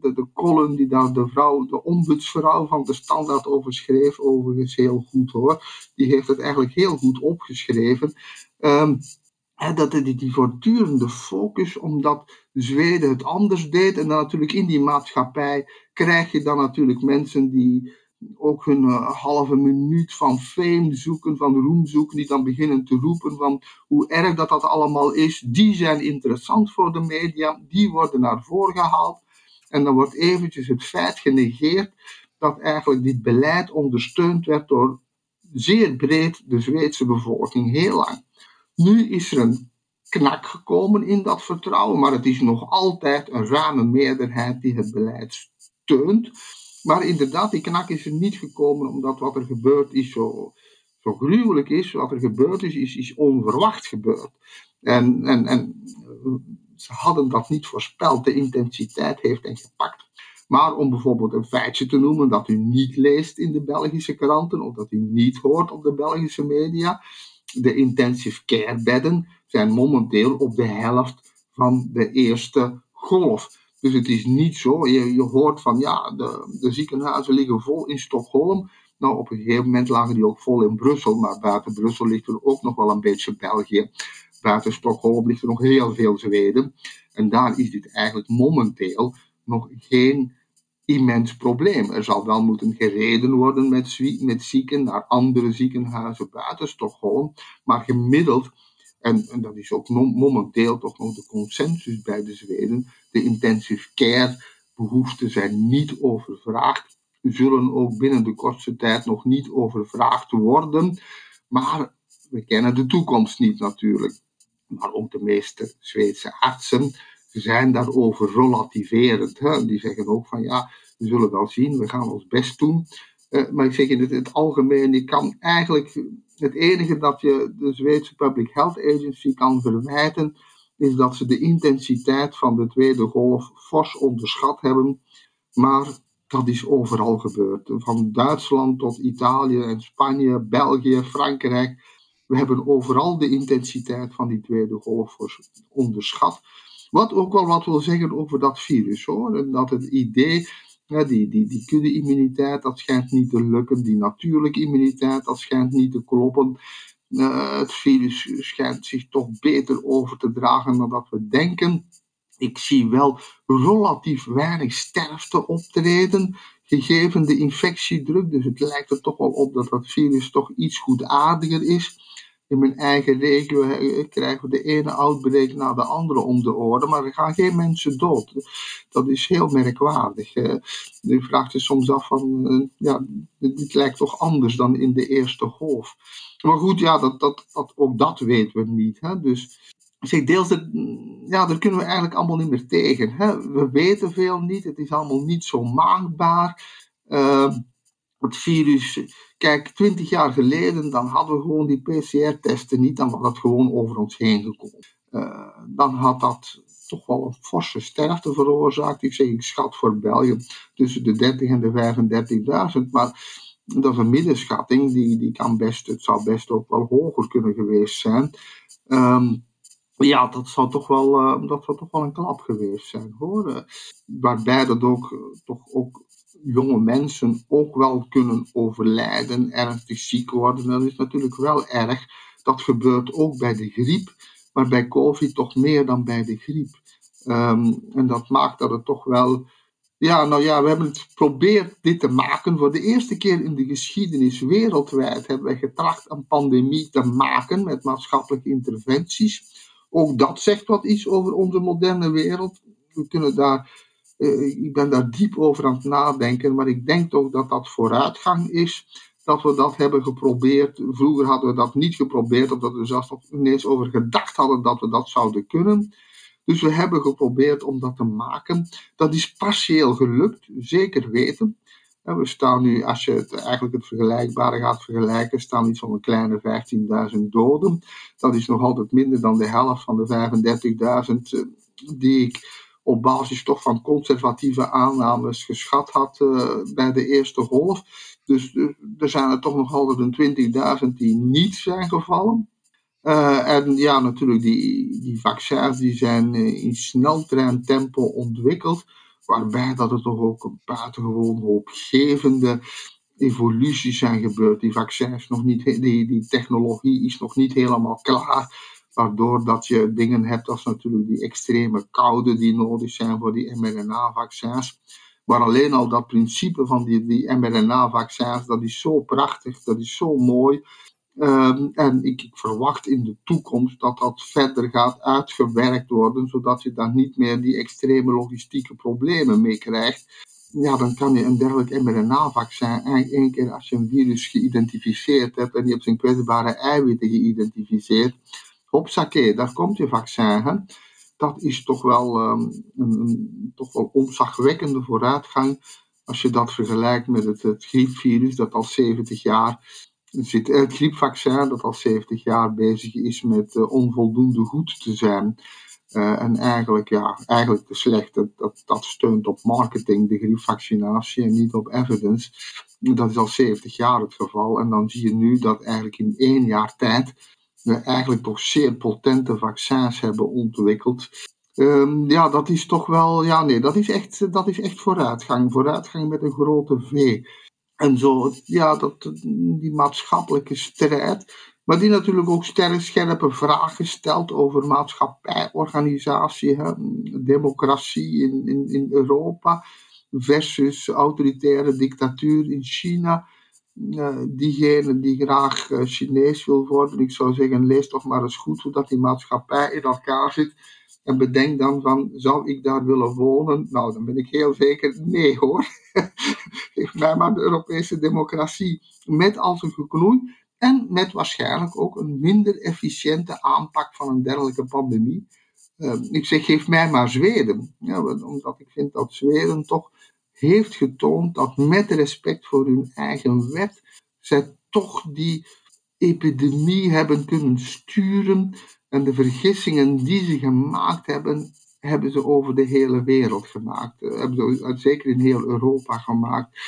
de, de column die daar de vrouw, de ombudsvrouw van de Standaard over schreef, overigens heel goed hoor. Die heeft het eigenlijk heel goed opgeschreven. Um, dat die, die voortdurende focus, omdat Zweden het anders deed. En dan natuurlijk in die maatschappij krijg je dan natuurlijk mensen die ook hun uh, halve minuut van fame zoeken, van roem zoeken, die dan beginnen te roepen van hoe erg dat dat allemaal is. Die zijn interessant voor de media, die worden naar voren gehaald. En dan wordt eventjes het feit genegeerd dat eigenlijk dit beleid ondersteund werd door zeer breed de Zweedse bevolking, heel lang. Nu is er een knak gekomen in dat vertrouwen, maar het is nog altijd een ruime meerderheid die het beleid steunt. Maar inderdaad, die knak is er niet gekomen omdat wat er gebeurd is zo, zo gruwelijk is. Wat er gebeurd is, is, is onverwacht gebeurd. En, en, en ze hadden dat niet voorspeld. De intensiteit heeft hen gepakt. Maar om bijvoorbeeld een feitje te noemen dat u niet leest in de Belgische kranten of dat u niet hoort op de Belgische media de intensive care bedden zijn momenteel op de helft van de eerste golf. Dus het is niet zo, je, je hoort van ja, de, de ziekenhuizen liggen vol in Stockholm. Nou, op een gegeven moment lagen die ook vol in Brussel, maar buiten Brussel ligt er ook nog wel een beetje België. Buiten Stockholm ligt er nog heel veel Zweden. En daar is dit eigenlijk momenteel nog geen immens probleem. Er zal wel moeten gereden worden met, met zieken naar andere ziekenhuizen buiten Stockholm, maar gemiddeld, en, en dat is ook momenteel toch nog de consensus bij de Zweden, de intensive care behoeften zijn niet overvraagd, zullen ook binnen de kortste tijd nog niet overvraagd worden, maar we kennen de toekomst niet natuurlijk. Maar ook de meeste Zweedse artsen zijn daarover relativerend. Hè? Die zeggen ook van ja, we zullen wel zien, we gaan ons best doen. Uh, maar ik zeg in het, het, algemeen, je kan eigenlijk, het enige dat je de Zweedse Public Health Agency kan verwijten, is dat ze de intensiteit van de tweede golf fors onderschat hebben. Maar dat is overal gebeurd. Van Duitsland tot Italië en Spanje, België, Frankrijk. We hebben overal de intensiteit van die tweede golf onderschat. Wat ook wel wat wil zeggen over dat virus hoor. En dat het idee die, die, die kudde-immuniteit, dat schijnt niet te lukken. Die natuurlijke immuniteit, dat schijnt niet te kloppen. Uh, het virus schijnt zich toch beter over te dragen dan dat we denken. Ik zie wel relatief weinig sterfte optreden, gegeven de infectiedruk. Dus het lijkt er toch wel op dat dat virus toch iets goedaardiger is. In mijn eigen regio krijgen we de ene outbreak na de andere om de orde, maar er gaan geen mensen dood. Dat is heel merkwaardig. U vraagt je soms af van, uh, ja, dit lijkt toch anders dan in de eerste golf. Maar goed, ja, dat, dat, dat, ook dat weten we niet. Hè? Dus zeg, deels, ja, daar kunnen we eigenlijk allemaal niet meer tegen. Hè? We weten veel niet, het is allemaal niet zo maakbaar. Uh, het virus, kijk, twintig jaar geleden, dan hadden we gewoon die PCR-testen niet, dan was dat gewoon over ons heen gekomen. Uh, dan had dat toch wel een forse sterfte veroorzaakt. Ik zeg, ik schat voor België tussen de 30 en de 35.000, maar dat is een middenschatting, die, die kan best, het zou best ook wel hoger kunnen geweest zijn. Um, ja, dat zou toch wel, uh, dat zou toch wel een klap geweest zijn hoor. Uh, waarbij dat ook, toch ook jonge mensen ook wel kunnen overlijden, ernstig ziek worden. Dat is natuurlijk wel erg. Dat gebeurt ook bij de griep, maar bij COVID toch meer dan bij de griep. Um, en dat maakt dat het toch wel. Ja, nou ja, we hebben het geprobeerd dit te maken. Voor de eerste keer in de geschiedenis wereldwijd hebben we getracht een pandemie te maken met maatschappelijke interventies. Ook dat zegt wat iets over onze moderne wereld. We kunnen daar ik ben daar diep over aan het nadenken, maar ik denk toch dat dat vooruitgang is. Dat we dat hebben geprobeerd. Vroeger hadden we dat niet geprobeerd, omdat we zelfs nog ineens over gedacht hadden dat we dat zouden kunnen. Dus we hebben geprobeerd om dat te maken. Dat is partieel gelukt, zeker weten. We staan nu, als je eigenlijk het vergelijkbare gaat vergelijken, staan iets van een kleine 15.000 doden. Dat is nog altijd minder dan de helft van de 35.000 eh, die ik op basis toch van conservatieve aannames geschat had uh, bij de eerste golf. Dus uh, er zijn er toch nog altijd een 20.000 die niet zijn gevallen. Uh, en ja, natuurlijk, die, die vaccins die zijn in sneltrein tempo ontwikkeld. Waarbij dat er toch ook een buitengewoon hoopgevende evoluties zijn gebeurd. Die vaccins nog niet, die, die technologie is nog niet helemaal klaar Waardoor dat je dingen hebt als natuurlijk die extreme koude die nodig zijn voor die mRNA-vaccins. Maar alleen al dat principe van die, die mRNA-vaccins, dat is zo prachtig, dat is zo mooi. Um, en ik, ik, verwacht in de toekomst dat dat verder gaat uitgewerkt worden, zodat je daar niet meer die extreme logistieke problemen mee krijgt. Ja, dan kan je een dergelijk mRNA-vaccin één keer als je een virus geïdentificeerd hebt en je hebt zijn kwetsbare eiwitten geïdentificeerd, Hopsakee, daar komt je vaccin. Hè? Dat is toch wel, um, een, toch wel onzagwekkende vooruitgang als je dat vergelijkt met het, griepvirus dat al 70 jaar zit, eh, het griepvaccin dat al 70 jaar bezig is met uh, onvoldoende goed te zijn. Uh, en eigenlijk, ja, eigenlijk te slecht. Dat, dat, steunt op marketing, de griepvaccinatie, en niet op evidence. Dat is al 70 jaar het geval. En dan zie je nu dat eigenlijk in één jaar tijd eigenlijk toch zeer potente vaccins hebben ontwikkeld. Um, ja, dat is toch wel, ja nee, dat is, echt, dat is echt vooruitgang. Vooruitgang met een grote V. En zo, ja, dat, die maatschappelijke strijd, maar die natuurlijk ook sterk, scherpe vragen stelt over maatschappijorganisatie, hè, democratie in, in, in Europa versus autoritaire dictatuur in China diegene die graag uh, Chinees wil worden, ik zou zeggen, lees toch maar eens goed hoe dat die maatschappij in elkaar zit. En bedenk dan van, zou ik daar willen wonen? Nou, dan ben ik heel zeker, nee hoor. Geef mij maar de Europese democratie met als een geknoei. En met waarschijnlijk ook een minder efficiënte aanpak van een dergelijke pandemie. Uh, ik zeg, geef mij maar Zweden. Omdat ik vind dat Zweden toch heeft getoond dat met respect voor hun eigen wet zij toch die epidemie hebben kunnen sturen en de vergissingen die ze gemaakt hebben, hebben ze over de hele wereld gemaakt. Eh, hebben ze zeker in heel Europa gemaakt.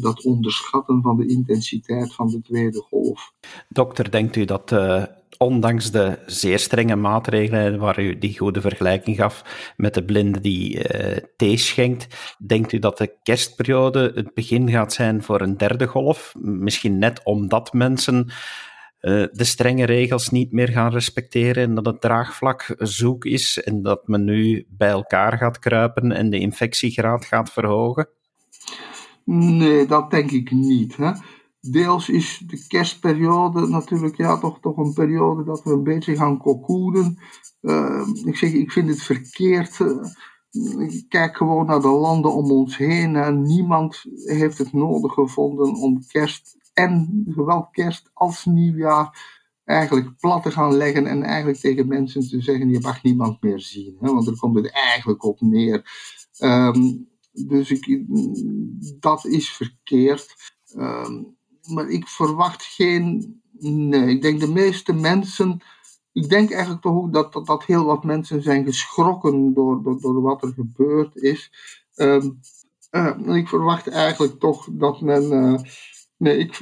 Dat onderschatten van de intensiteit van de tweede golf. Dokter, denkt u dat uh, ondanks de zeer strenge maatregelen waar u die goede vergelijking gaf met de blinde die uh, thee schenkt, denkt u dat de kerstperiode het begin gaat zijn voor een derde golf? Misschien net omdat mensen uh, de strenge regels niet meer gaan respecteren en dat het draagvlak zoek is en dat men nu bij elkaar gaat kruipen en de infectiegraad gaat verhogen? Nee, dat denk ik niet. Hè? Deels is de kerstperiode natuurlijk ja, toch, toch een periode dat we een beetje gaan cocoonen. Uh, ik zeg, ik vind het verkeerd. ik kijk gewoon naar de landen om ons heen. En niemand heeft het nodig gevonden om kerst en zowel kerst als nieuwjaar eigenlijk plat te gaan leggen en eigenlijk tegen mensen te zeggen, je mag niemand meer zien. Hè? Want daar komt het eigenlijk op neer. Um, dus ik, dat is verkeerd. Um, maar ik verwacht geen. Nee, ik denk de meeste mensen. Ik denk eigenlijk toch ook dat, dat, dat heel wat mensen zijn geschrokken door, door, door wat er gebeurd is. Um, uh, ik verwacht eigenlijk toch dat men. Uh, nee, ik,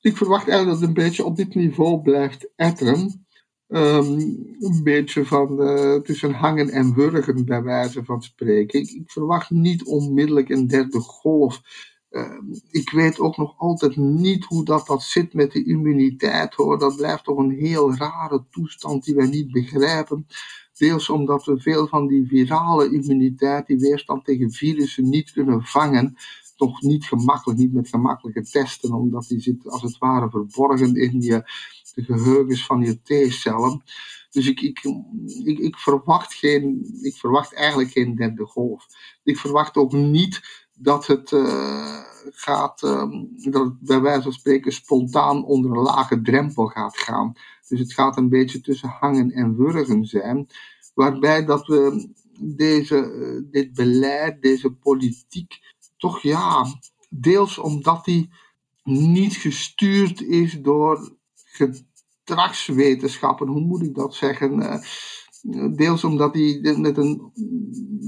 ik verwacht eigenlijk dat het een beetje op dit niveau blijft etteren. Um, een beetje van uh, tussen hangen en wurgen, bij wijze van spreken. Ik verwacht niet onmiddellijk een derde golf. Ehm, ik weet ook nog altijd niet hoe dat, dat zit met de immuniteit hoor. Dat blijft toch een heel rare toestand die wij niet begrijpen. Deels omdat we veel van die virale immuniteit, die weerstand tegen virussen, niet kunnen vangen. Toch niet gemakkelijk, niet met gemakkelijke testen, omdat die zit als het ware verborgen in je, de geheugens van je T-cellen. Dus ik, ik, ik, ik, verwacht geen, ik verwacht eigenlijk geen derde golf. Ik verwacht ook niet dat het uh, gaat, um, dat het bij wijze van spreken spontaan onder een lage drempel gaat gaan. Dus het gaat een beetje tussen hangen en wurgen zijn. Waarbij dat we deze, uh, dit beleid, deze politiek, toch ja, deels omdat die niet gestuurd is door gedragswetenschappen, hoe moet ik dat zeggen? Deels omdat hij met een,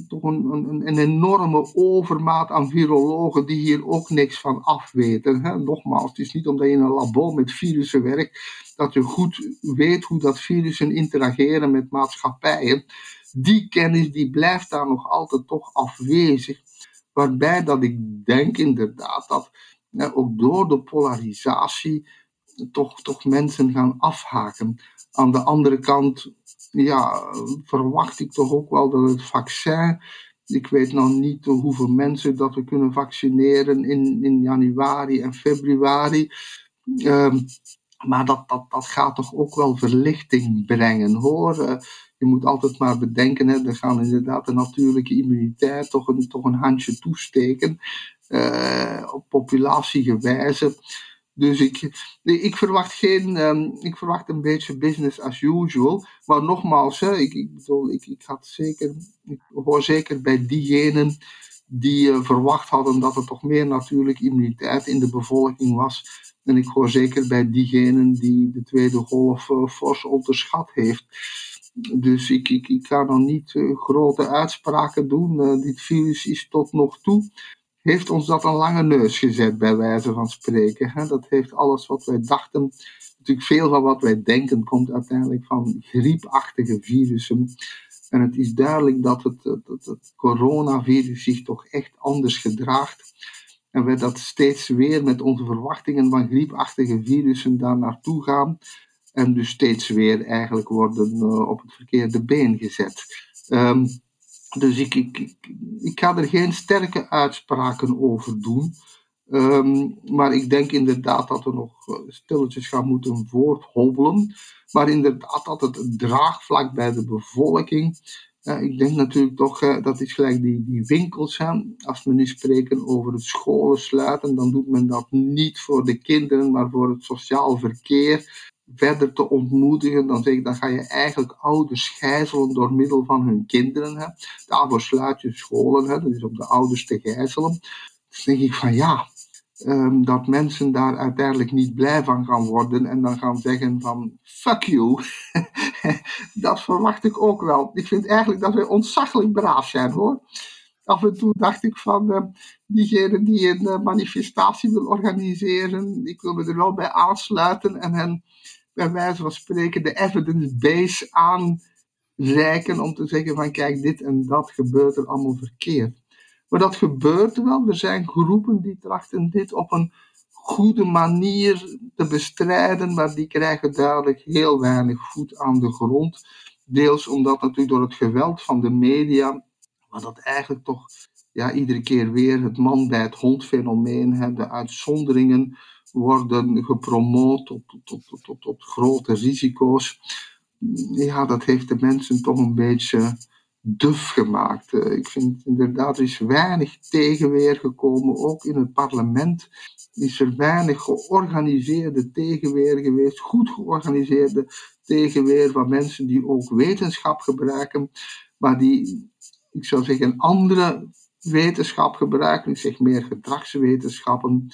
toch een, enorme overmaat aan virologen die hier ook niks van afweten. Hè. Nogmaals, het is niet omdat je in een labo met virussen werkt dat je goed weet hoe dat virussen interageren met maatschappijen. Die kennis die blijft daar nog altijd toch afwezig. Waarbij dat ik denk inderdaad dat ook door de polarisatie toch, toch mensen gaan afhaken. Aan de andere kant ja, verwacht ik toch ook wel dat het vaccin. Ik weet nog niet hoeveel mensen dat we kunnen vaccineren in, in januari en februari. Um, maar dat, dat, dat gaat toch ook wel verlichting brengen hoor. Uh, je moet altijd maar bedenken, hè, er gaan inderdaad de natuurlijke immuniteit toch een, toch een handje toesteken. Uh, op populatiegewijze. Dus ik, ik verwacht geen, um, ik verwacht een beetje business as usual. Maar nogmaals, hè, ik, ik bedoel, ik, ik had zeker, hoor zeker bij diegenen die uh, verwacht hadden dat er toch meer natuurlijke immuniteit in de bevolking was. En ik hoor zeker bij diegenen die de tweede golf uh, fors onderschat heeft. Dus ik, ik, ik ga nog niet uh, grote uitspraken doen. dit virus is tot nog toe heeft ons dat een lange neus gezet, bij wijze van spreken. Dat heeft alles wat wij dachten, natuurlijk veel van wat wij denken, komt uiteindelijk van griepachtige virussen. En het is duidelijk dat het, het, coronavirus zich toch echt anders gedraagt. En wij dat steeds weer met onze verwachtingen van griepachtige virussen daar naartoe gaan. En dus steeds weer eigenlijk worden uh, op het verkeerde been gezet. Um, dus ik, ik, ik, ga er geen sterke uitspraken over doen. Um, maar ik denk inderdaad dat we nog eh, stilletjes gaan moeten voorthobbelen. Maar inderdaad dat het draagvlak bij de bevolking. Uh, ik denk natuurlijk toch, uh, dat is gelijk die, die winkels. Hè. Als we nu spreken over het scholen sluiten, dan doet men dat niet voor de kinderen, maar voor het sociaal verkeer verder te ontmoedigen, dan, zeg ik, dan ga je eigenlijk ouders gijzelen door middel van hun kinderen. Hè. Daarvoor sluit je scholen, hè, is om de ouders te gijzelen. Dus denk ik van ja, um, dat mensen daar uiteindelijk niet blij van gaan worden en dan gaan zeggen van fuck you. dat verwacht ik ook wel. Ik vind eigenlijk dat we ontzaglijk braaf zijn hoor. Af en toe dacht ik van uh, diegene die een uh, manifestatie wil organiseren, ik wil me er wel bij aansluiten en hen bij wijze van spreken de evidence base aanreiken om te zeggen van kijk, dit en dat gebeurt er allemaal verkeerd. Maar dat gebeurt wel. Er zijn groepen die trachten dit op een goede manier te bestrijden, maar die krijgen duidelijk heel weinig voet aan de grond. Deels omdat natuurlijk door het geweld van de media, maar dat eigenlijk toch ja, iedere keer weer het man bij het hond fenomeen, de uitzonderingen worden gepromoot tot, tot, tot, tot, tot grote risico's. Ja, dat heeft de mensen toch een beetje duf gemaakt. Eh, ik vind inderdaad, er is weinig tegenweer gekomen, ook in het parlement is er weinig georganiseerde tegenweer geweest, goed georganiseerde tegenweer van mensen die ook wetenschap gebruiken, maar die, ik zou zeggen, andere wetenschap gebruiken, ik zeg meer gedragswetenschappen,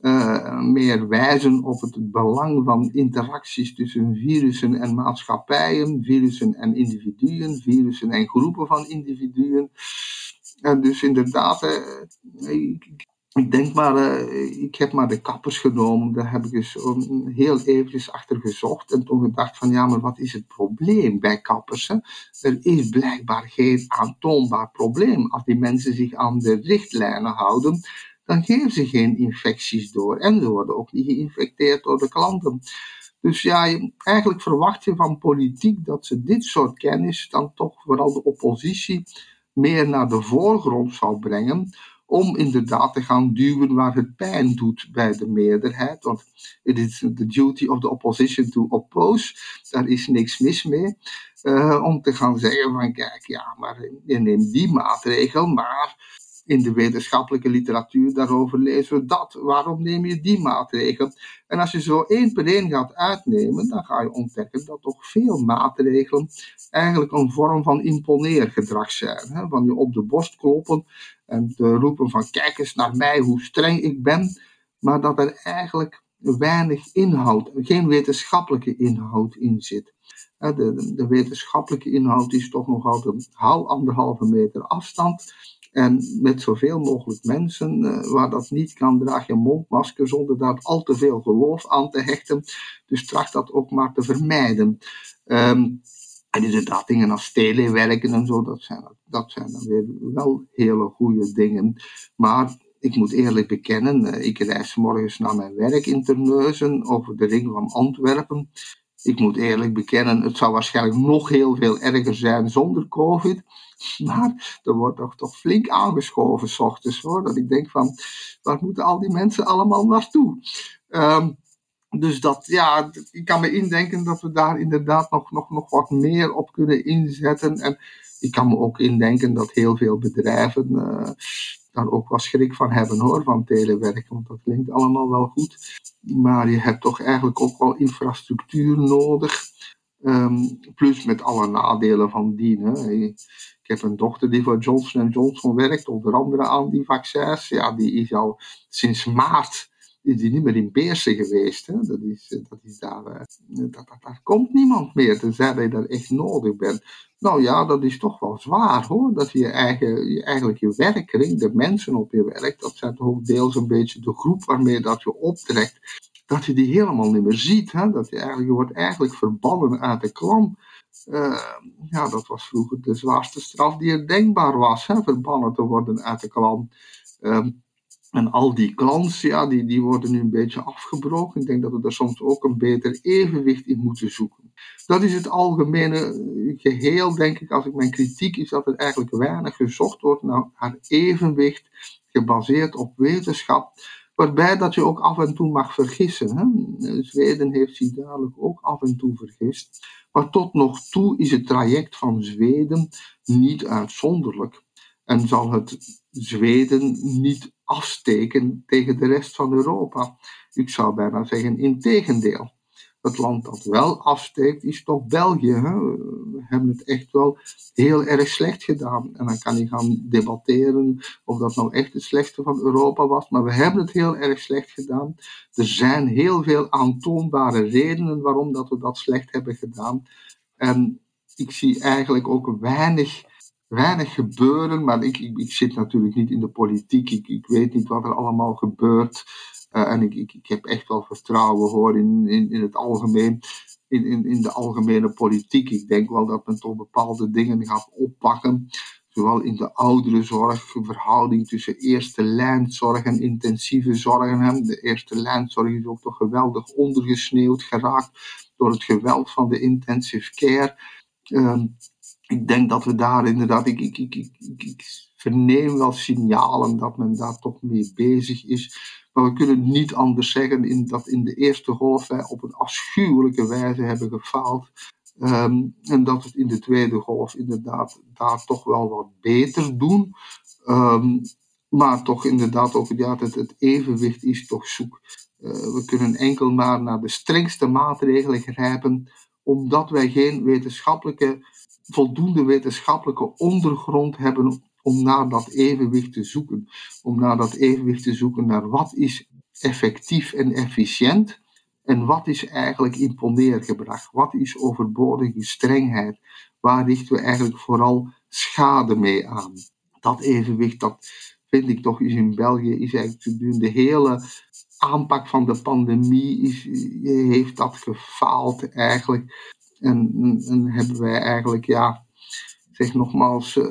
uh, meer wijzen op het belang van interacties tussen virussen en maatschappijen, virussen en individuen, virussen en groepen van individuen. En dus inderdaad, uh, ik, ik denk maar, uh, ik heb maar de kappers genomen. Daar heb ik dus heel eventjes achter gezocht. En toen gedacht van, ja, maar wat is het probleem bij kappers? Er is blijkbaar geen aantoonbaar probleem. Als die mensen zich aan de richtlijnen houden, dan geven ze geen infecties door. En ze worden ook niet geïnfecteerd door de klanten. Dus ja, eigenlijk verwacht je van politiek dat ze dit soort kennis dan toch vooral de oppositie meer naar de voorgrond zou brengen om inderdaad te gaan duwen waar het pijn doet bij de meerderheid. Want it is the duty of the opposition to oppose. Daar is niks mis mee. Uh, om te gaan zeggen van kijk, ja, maar je neemt die maatregel, maar in de wetenschappelijke literatuur daarover lezen we dat. Waarom neem je die maatregel? En als je zo één per één gaat uitnemen, dan ga je ontdekken dat toch veel maatregelen eigenlijk een vorm van imponeergedrag zijn. Hè? Van je op de borst kloppen en te roepen van kijk eens naar mij hoe streng ik ben. Maar dat er eigenlijk weinig inhoud, geen wetenschappelijke inhoud in zit. De, de, wetenschappelijke inhoud is toch nog altijd hou anderhalve meter afstand. En met zoveel mogelijk mensen uh, waar dat niet kan, draag je een mondmasker zonder daar al te veel geloof aan te hechten. Dus tracht dat ook maar te vermijden. Um, en inderdaad, dingen als telewerken en zo, dat zijn, dat zijn dan weer wel hele goede dingen. Maar ik moet eerlijk bekennen, uh, ik reis morgens naar mijn werk in Terneuzen over de ring van Antwerpen. Ik moet eerlijk bekennen, het zou waarschijnlijk nog heel veel erger zijn zonder COVID. Maar er wordt toch, toch flink aangeschoven s ochtends hoor. Dat ik denk van, waar moeten al die mensen allemaal naartoe? Um, dus dat, ja, ik kan me indenken dat we daar inderdaad nog, nog, nog wat meer op kunnen inzetten. En ik kan me ook indenken dat heel veel bedrijven uh, daar ook wat schrik van hebben hoor, van telewerken. Want dat klinkt allemaal wel goed. Maar je hebt toch eigenlijk ook wel infrastructuur nodig. Um, plus met alle nadelen van dien. Ik heb een dochter die voor Johnson Johnson werkt, onder andere aan die vaccins. Ja, die is al sinds maart is die niet meer in Beersen geweest. Hè. Dat is, dat is daar, uh, dat, dat, komt niemand meer, tenzij je daar echt nodig bent. Nou ja, dat is toch wel zwaar hoor. Dat je, je eigenlijk je werkkring, de mensen op je werk, dat zijn toch ook deels een beetje de groep waarmee dat je optrekt dat je die helemaal niet meer ziet. Hè? Dat je, eigenlijk, wordt eigenlijk verbannen uit de klan. Uh, ja, dat was vroeger de zwaarste straf die er denkbaar was. Hè? Verbannen te worden uit de klan. Uh, en al die clans, ja, die, die worden nu een beetje afgebroken. Ik denk dat we daar soms ook een beter evenwicht in moeten zoeken. Dat is het algemene geheel, denk ik, als ik mijn kritiek is, dat er eigenlijk weinig gezocht wordt naar evenwicht, gebaseerd op wetenschap Waarbij dat je ook af en toe mag vergissen. Hè? Zweden heeft zich dadelijk ook af en toe vergist. Maar tot nog toe is het traject van Zweden niet uitzonderlijk. En zal het Zweden niet afsteken tegen de rest van Europa. Ik zou bijna zeggen, in tegendeel. Het land dat wel afsteekt is toch België. Hè? We hebben het echt wel heel erg slecht gedaan. En dan kan je gaan debatteren of dat nou echt het slechtste van Europa was. Maar we hebben het heel erg slecht gedaan. Er zijn heel veel aantoonbare redenen waarom dat we dat slecht hebben gedaan. En ik zie eigenlijk ook weinig weinig gebeuren, maar ik, ik, zit natuurlijk niet in de politiek. Ik, ik weet niet wat er allemaal gebeurt. Uh, en ik, ik, ik heb echt wel vertrouwen hoor in, in, in het algemeen, in, in, in de algemene politiek. Ik denk wel dat men toch bepaalde dingen gaat oppakken. Zowel in de ouderenzorg, verhouding tussen eerste lijnzorg en intensieve zorg. De eerste lijnzorg is ook toch geweldig ondergesneeuwd geraakt door het geweld van de intensive care. Uh, ik denk dat we daar inderdaad, ik, ik, ik, ik, verneem wel signalen dat men daar toch mee bezig is. Maar we kunnen niet anders zeggen in, dat in de eerste golf wij op een afschuwelijke wijze hebben gefaald. Ehm, en dat we het in de tweede golf inderdaad daar toch wel wat beter doen. Um, maar toch inderdaad ook ja, het, het evenwicht is toch zoek. Uh, we kunnen enkel maar naar de strengste maatregelen grijpen, omdat wij geen wetenschappelijke, voldoende wetenschappelijke ondergrond hebben om naar dat evenwicht te zoeken. Om naar dat evenwicht te zoeken naar wat is effectief en efficiënt en wat is eigenlijk imponeergebracht. Wat is overbodige strengheid. Waar richten we eigenlijk vooral schade mee aan. Dat evenwicht, dat vind ik toch, is in België, is eigenlijk de hele aanpak van de pandemie, is, heeft dat gefaald eigenlijk. En, en hebben wij eigenlijk, ja, zeg nogmaals, uh,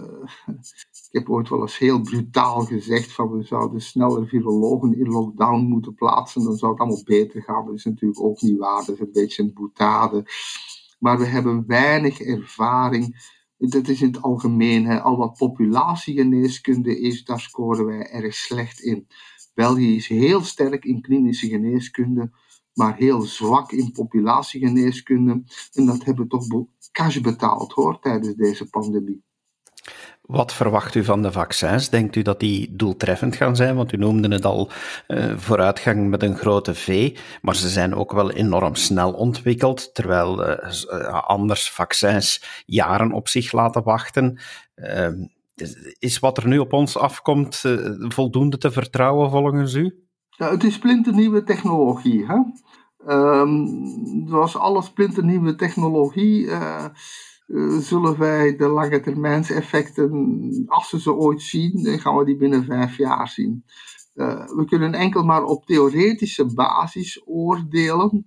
ik heb ooit wel eens heel brutaal gezegd van we zouden sneller virologen in lockdown moeten plaatsen, dan zou het allemaal beter gaan. Dat is natuurlijk ook niet waar, dat is een beetje een boetade. Maar we hebben weinig ervaring. Dat is in het algemeen, hè. al wat populatiegeneeskunde is, daar scoren wij erg slecht in. België is heel sterk in klinische geneeskunde, maar heel zwak in populatiegeneeskunde. En dat hebben we toch cash betaald hoor, tijdens deze pandemie. Wat verwacht u van de vaccins? Denkt u dat die doeltreffend gaan zijn? Want u noemde het al uh, vooruitgang met een grote V, maar ze zijn ook wel enorm snel ontwikkeld, terwijl uh, anders vaccins jaren op zich laten wachten. Uh, is wat er nu op ons afkomt voldoende te vertrouwen volgens u? Ja, het is splinternieuwe technologie. Hè? Um, zoals alle splinternieuwe technologie eh, zullen wij de lange termijnseffecten, als we ze ooit zien, dan gaan we die binnen vijf jaar zien. Uh, we kunnen enkel maar op theoretische basis oordelen.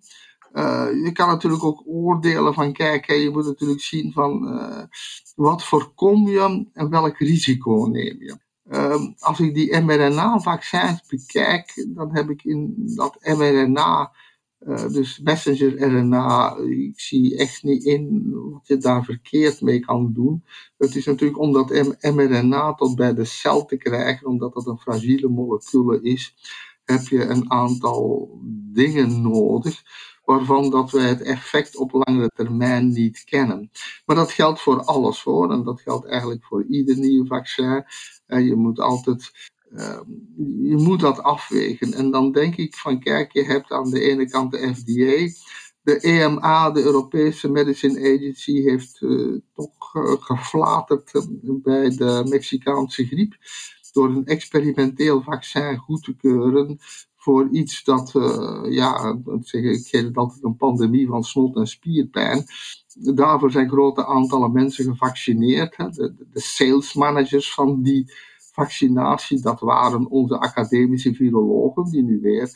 Je kan natuurlijk ook oordelen van, kijk, je moet natuurlijk zien van wat voorkom je en welk risico neem je. Ehm, als ik die mRNA-vaccins bekijk, dan heb ik in dat mRNA uh, dus messenger RNA, ik zie echt niet in wat je daar verkeerd mee kan doen. Het is natuurlijk om dat mRNA tot bij de cel te krijgen, omdat dat een fragiele molecule is, heb je een aantal dingen nodig waarvan dat wij het effect op langere termijn niet kennen. Maar dat geldt voor alles hoor, en dat geldt eigenlijk voor ieder nieuw vaccin. Je moet altijd Ehm, je moet dat afwegen. En dan denk ik van, kijk, je hebt aan de ene kant de FDA. De EMA, de Europese Medicine Agency, heeft uh, toch uh, geflaterd eh, bij de Mexicaanse griep. Door een experimenteel vaccin goed te keuren voor iets dat, ja, ik geef het altijd een pandemie van snot en spierpijn. Daarvoor zijn grote aantallen mensen gevaccineerd. De, de sales managers van die vaccinatie, dat waren onze academische virologen die nu weer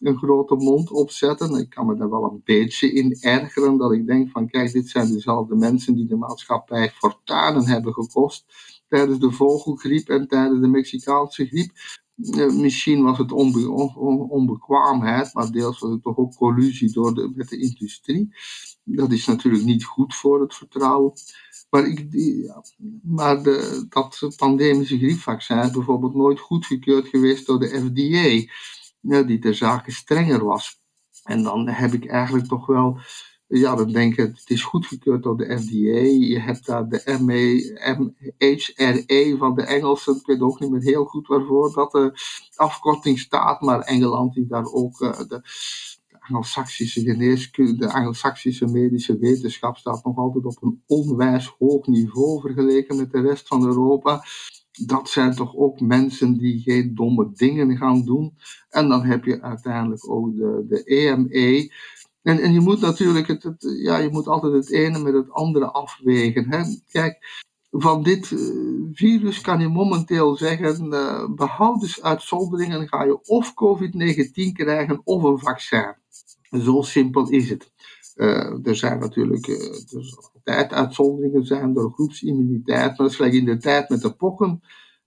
een grote mond opzetten. Ik kan me daar wel een beetje in ergeren dat ik denk van kijk, dit zijn dezelfde mensen die de maatschappij fortuinen hebben gekost tijdens de vogelgriep en tijdens de Mexicaanse griep. Misschien was het onbe onbekwaamheid, maar deels was het toch ook collusie door de, met de industrie. Dat is natuurlijk niet goed voor het vertrouwen. Maar, ik, maar de, dat pandemische griepvaccin is bijvoorbeeld nooit goedgekeurd geweest door de FDA, die ter zake strenger was. En dan heb ik eigenlijk toch wel, ja, dan denk ik, het is goedgekeurd door de FDA. Je hebt daar de MHRA van de Engelsen, ik weet ook niet meer heel goed waarvoor dat de afkorting staat, maar Engeland die daar ook uh, de Anglo-Saxische geneeskunde, de Anglo-Saxische medische wetenschap staat nog altijd op een onwijs hoog niveau vergeleken met de rest van Europa. Dat zijn toch ook mensen die geen domme dingen gaan doen. En dan heb je uiteindelijk ook de, de EME. En, en je moet natuurlijk het, het, ja, je moet altijd het ene met het andere afwegen. Hè? Kijk, van dit eh, virus kan je momenteel zeggen, behoudens uitzonderingen ga je of COVID-19 krijgen of een vaccin. Zo simpel is het. Uh, er zijn natuurlijk uh, altijd uitzonderingen zijn door groepsimmuniteit, maar dat is gelijk in de tijd met de pokken.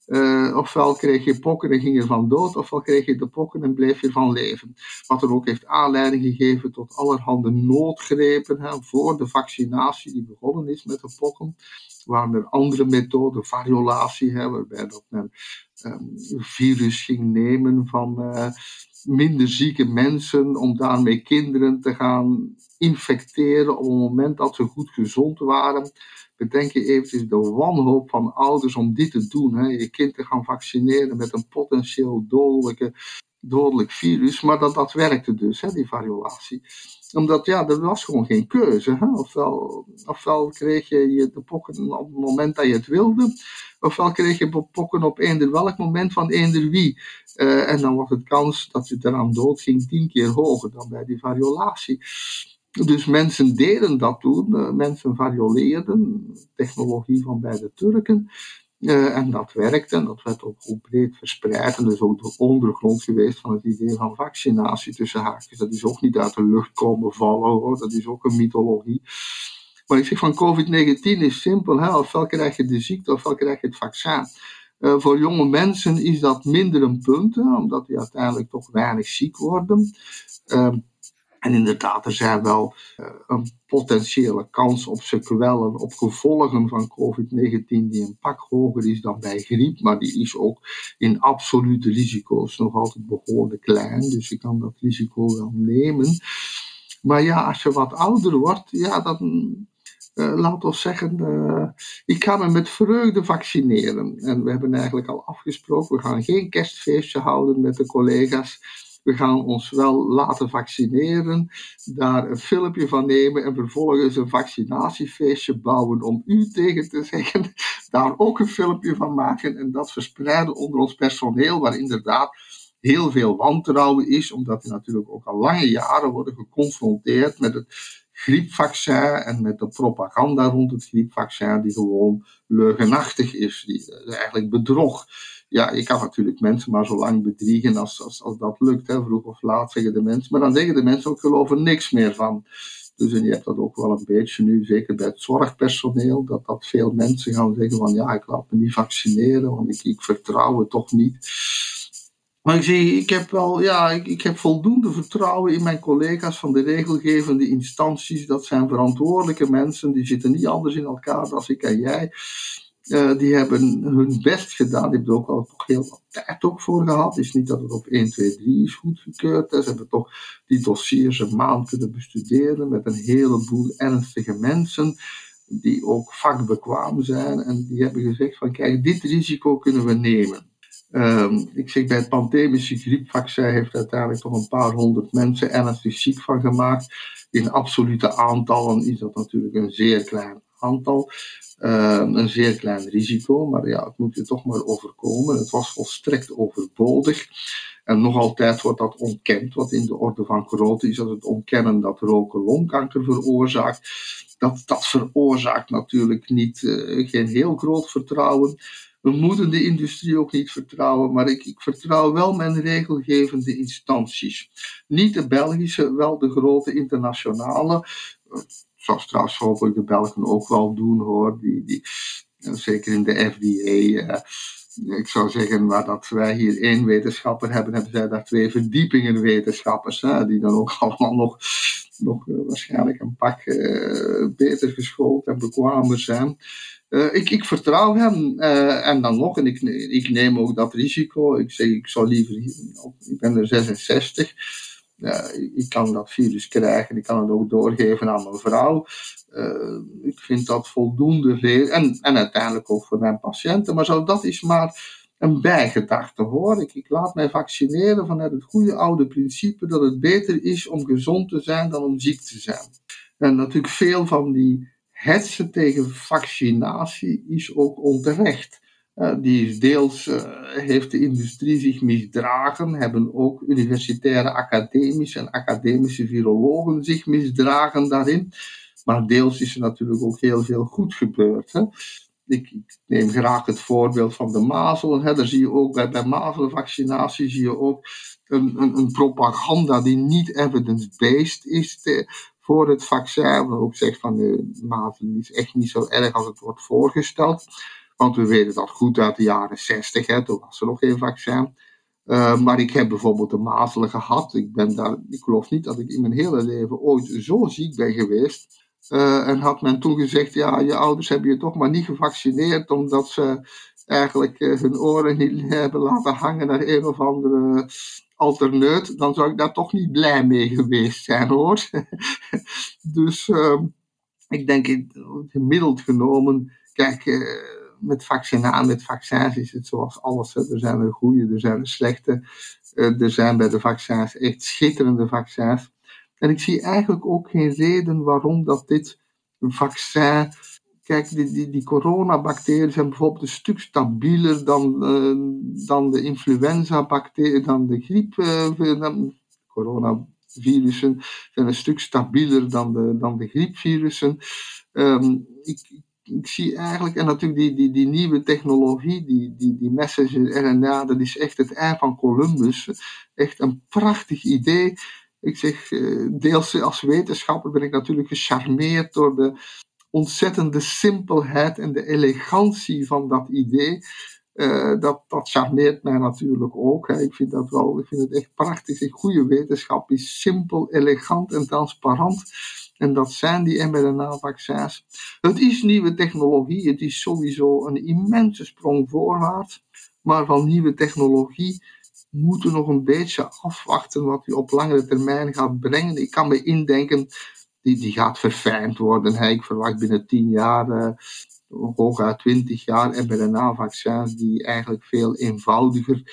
Uh, ofwel kreeg je pokken en ging je van dood, ofwel kreeg je de pokken en bleef je van leven. Wat er ook heeft aanleiding gegeven tot allerhande noodgrepen voor de vaccinatie die begonnen is met de pokken. Waren er andere methoden, variolatie, hè, waarbij dat men ehm, virus ging nemen van minder zieke mensen, om daarmee kinderen te gaan infecteren op het moment dat ze goed gezond waren. Bedenk je eventjes de wanhoop van ouders om dit te doen. Hè? Je kind te gaan vaccineren met een potentieel dodelijke, dodelijk virus. Maar dat, dat werkte dus, hè, die variolatie omdat ja, er was gewoon geen keuze. Hè? Ofwel, ofwel kreeg je, de pokken op het moment dat je het wilde, ofwel kreeg je pokken op eender welk moment van eender wie. Uh, en dan was het kans dat je eraan dood ging tien keer hoger dan bij die variolatie. Dus mensen deden dat toen, uh, mensen varioleerden, technologie van bij de Turken. Uh, en dat werkte en dat werd ook goed breed verspreid. En dus ook de ondergrond geweest van het idee van vaccinatie tussen haakjes. Dat is ook niet uit de lucht komen vallen hoor, dat is ook een mythologie. Maar ik zeg van COVID-19 is simpel, hè? ofwel krijg je de ziekte ofwel krijg je het vaccin. Uh, voor jonge mensen is dat minder een punt, hè, omdat die uiteindelijk toch weinig ziek worden. Uh, en inderdaad, er zijn wel uh, een potentiële kans op sequellen, op gevolgen van COVID-19, die een pak hoger is dan bij griep, maar die is ook in absolute risico's nog altijd behoorlijk klein. Dus je kan dat risico wel nemen. Maar ja, als je wat ouder wordt, ja, dan uh, laat ons zeggen, uh, ik ga me met vreugde vaccineren. En we hebben eigenlijk al afgesproken, we gaan geen kerstfeestje houden met de collega's we gaan ons wel laten vaccineren, daar een filmpje van nemen en vervolgens een vaccinatiefeestje bouwen om u tegen te zeggen, daar ook een filmpje van maken en dat verspreiden onder ons personeel, waar inderdaad heel veel wantrouwen is, omdat die natuurlijk ook al lange jaren worden geconfronteerd met het griepvaccin en met de propaganda rond het griepvaccin, die gewoon leugenachtig is, die eigenlijk bedrog ja, je kan natuurlijk mensen maar zo lang bedriegen als, als, als dat lukt. Hè. Vroeg of laat zeggen de mensen. Maar dan zeggen de mensen ook geloven niks meer van. Dus en je hebt dat ook wel een beetje nu, zeker bij het zorgpersoneel, dat, dat veel mensen gaan zeggen van ja, ik laat me niet vaccineren, want ik, ik vertrouw het toch niet. Maar ik zie, ik heb wel, ja, ik, ik heb voldoende vertrouwen in mijn collega's van de regelgevende instanties. Dat zijn verantwoordelijke mensen, die zitten niet anders in elkaar dan ik en jij. Uh, die hebben hun best gedaan. Die hebben er ook al heel wat tijd ook voor gehad. Het is niet dat het op 1, 2, 3 is goedgekeurd. Ze hebben toch die dossiers een maand kunnen bestuderen met een heleboel ernstige mensen die ook vakbekwaam zijn. En die hebben gezegd van kijk, dit risico kunnen we nemen. Um, ik zeg bij het pandemische griepvaccin heeft uiteindelijk toch een paar honderd mensen ernstig ziek van gemaakt. In absolute aantallen is dat natuurlijk een zeer klein aantal. Ehm, een zeer klein risico, maar ja, het moet je toch maar overkomen. Het was volstrekt overbodig. En nog altijd wordt dat ontkend, wat in de orde van grootte is, dat het ontkennen dat roken longkanker veroorzaakt. Dat, dat veroorzaakt natuurlijk niet, uh, geen heel groot vertrouwen. We moeten de industrie ook niet vertrouwen, maar ik, ik vertrouw wel mijn regelgevende instanties. Niet de Belgische, wel de grote internationale zoals trouwens hopelijk de Belgen ook wel doen hoor. Die, die, zeker in de FDA. Uh, ik zou zeggen, waar dat wij hier één wetenschapper hebben, hebben zij daar twee verdiepingen wetenschappers. Hè, die dan ook allemaal nog, nog uh, waarschijnlijk een pak beter geschoold en bekwamer zijn. Ik, ik, vertrouw hem. En dan nog, en ik, ik, neem ook dat risico. Ik zeg, ik zou liever, ik ben er 66 ik kan dat virus krijgen, ik kan het ook doorgeven aan mijn vrouw. Uh, ik vind dat voldoende reden. En, en uiteindelijk ook voor mijn patiënten. Maar zo, dat is maar een bijgedachte hoor. Ik, ik laat mij vaccineren vanuit het goede oude principe dat het beter is om gezond te zijn dan om ziek te zijn. En natuurlijk veel van die hetsen tegen vaccinatie is ook onterecht. Uh, die deels uh, heeft de industrie zich misdragen, hebben ook universitaire academische en academische virologen zich misdragen daarin. Maar deels is er natuurlijk ook heel veel goed gebeurd. Hè. Ik, neem graag het voorbeeld van de mazelen. Hè. Daar zie je ook bij, bij mazelenvaccinatie zie je ook een, een, een propaganda die niet evidence-based is te, voor het vaccin. Waar ook zegt van de mazelen is echt niet zo erg als het wordt voorgesteld. Want we weten dat goed uit de jaren 60, hè, toen was er nog geen vaccin. Uh, maar ik heb bijvoorbeeld de mazelen gehad. Ik, ben daar, ik geloof niet dat ik in mijn hele leven ooit zo ziek ben geweest. Uh, en had men toen gezegd, ja, je ouders hebben je toch maar niet gevaccineerd omdat ze eigenlijk hun oren niet hebben laten hangen naar een of andere alterneut, dan zou ik daar toch niet blij mee geweest zijn hoor. dus ehm, ik denk gemiddeld genomen, kijk, met met vaccins is het zoals alles. Er zijn er goede, er zijn er slechte. Uh, er zijn bij de vaccins echt schitterende vaccins. En ik zie eigenlijk ook geen reden waarom dat dit vaccin Kijk, die, die, die coronabacteriën zijn bijvoorbeeld een stuk stabieler dan, uh, dan de influenza-bacteriën, dan de griep. Uh, dan coronavirussen zijn een stuk stabieler dan de, dan de griepvirussen. Um, ik, ik zie eigenlijk, en natuurlijk die, die, die nieuwe technologie, die, die, die messenger RNA, dat is echt het ei van Columbus. Echt een prachtig idee. Ik zeg, eh, deels als wetenschapper ben ik natuurlijk gecharmeerd door de, ontzettende simpelheid en de elegantie van dat idee. Uh, dat, dat charmeert mij natuurlijk ook. Ik vind dat wel, ik vind het echt prachtig. Een goede wetenschap is simpel, elegant en transparant. En dat zijn die mRNA-vaccins. Het is nieuwe technologie. Het is sowieso een immense sprong voorwaarts. Maar van nieuwe technologie moeten we nog een beetje afwachten wat die op langere termijn gaat brengen. Ik kan me indenken die, die gaat verfijnd worden. Ik verwacht binnen 10 jaar, uh, hooguit 20 jaar, mRNA-vaccins die eigenlijk veel eenvoudiger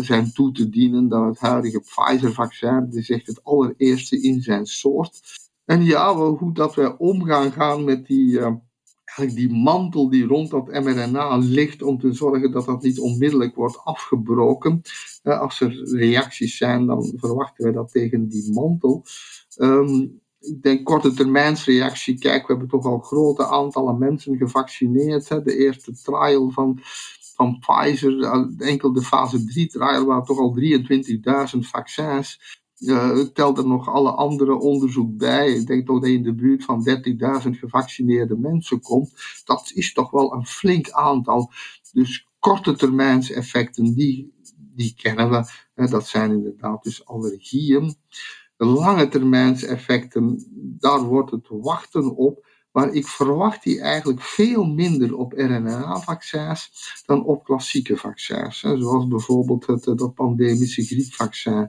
zijn toe te dienen dan het huidige Pfizer-vaccin. Dat is echt het allereerste in zijn soort. En ja, hoe dat wij omgaan gaan met die, uh, die mantel die rond dat mRNA ligt, om te zorgen dat dat niet onmiddellijk wordt afgebroken. Uh, als er reacties zijn, dan verwachten wij dat tegen die mantel. Um, ik denk korte termijnsreactie. Kijk, we hebben toch al grote aantallen mensen gevaccineerd. Hè. De eerste trial van, van Pfizer, enkel de fase 3 trial, waren toch al 23.000 vaccins. Uh, telt er nog alle andere onderzoek bij. Ik denk toch dat je in de buurt van 30.000 gevaccineerde mensen komt. Dat is toch wel een flink aantal. Dus korte termijnseffecten, die, die kennen we. Dat zijn inderdaad dus allergieën lange termijnseffecten, daar wordt het wachten op. Maar ik verwacht die eigenlijk veel minder op RNA-vaccins dan op klassieke vaccins. Zoals bijvoorbeeld het, het pandemische griepvaccin.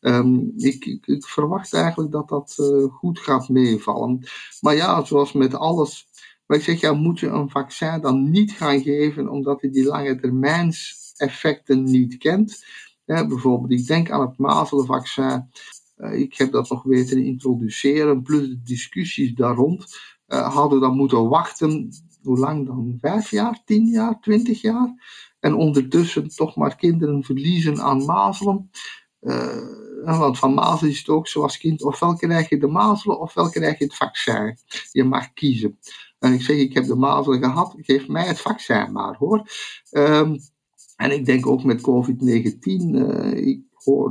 Um, ik, ik, verwacht eigenlijk dat dat uh, goed gaat meevallen. Maar ja, zoals met alles. Maar ik zeg, ja, moet je een vaccin dan niet gaan geven omdat je die lange termijnseffecten niet kent. Bijvoorbeeld, ik denk aan het mazelenvaccin. Eh, ik heb dat nog weten introduceren, plus de discussies daar rond. Uh, hadden dan moeten wachten, hoe lang dan? Vijf jaar, tien jaar, twintig jaar? En ondertussen toch maar kinderen verliezen aan mazelen. Uh, want van mazelen is het ook zoals kind, ofwel krijg je de mazelen, ofwel krijg je het vaccin. Je mag kiezen. En ik zeg, ik heb de mazelen gehad, geef mij het vaccin maar hoor. Um, en ik denk ook met COVID-19, uh,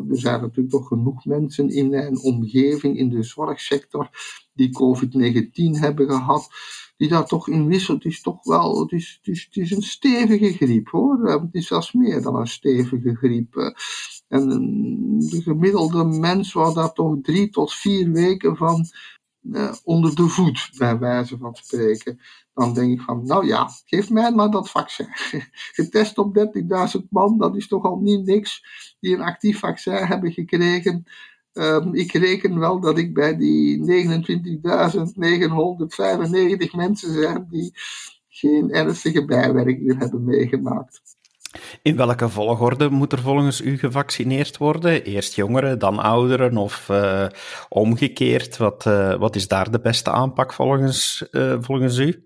er zijn natuurlijk toch genoeg mensen in mijn omgeving, in de zorgsector, die COVID-19 hebben gehad, die daar toch in wisselt. Het is toch wel, het is, het is, een stevige griep hoor. Eh, het is zelfs meer dan een stevige griep. Eh. En de gemiddelde mens was daar toch drie tot vier weken van uh, onder de voet, bij wijze van spreken. Dan denk ik van, nou ja, geef mij maar dat vaccin. Getest op 30.000 man, dat is toch al niet niks die een actief vaccin hebben gekregen. Um, ik reken wel dat ik bij die 29.995 mensen zijn die geen ernstige bijwerkingen hebben meegemaakt. In welke volgorde moet er volgens u gevaccineerd worden? Eerst jongeren, dan ouderen of uh, omgekeerd? Wat, uh, wat is daar de beste aanpak volgens, uh, volgens u?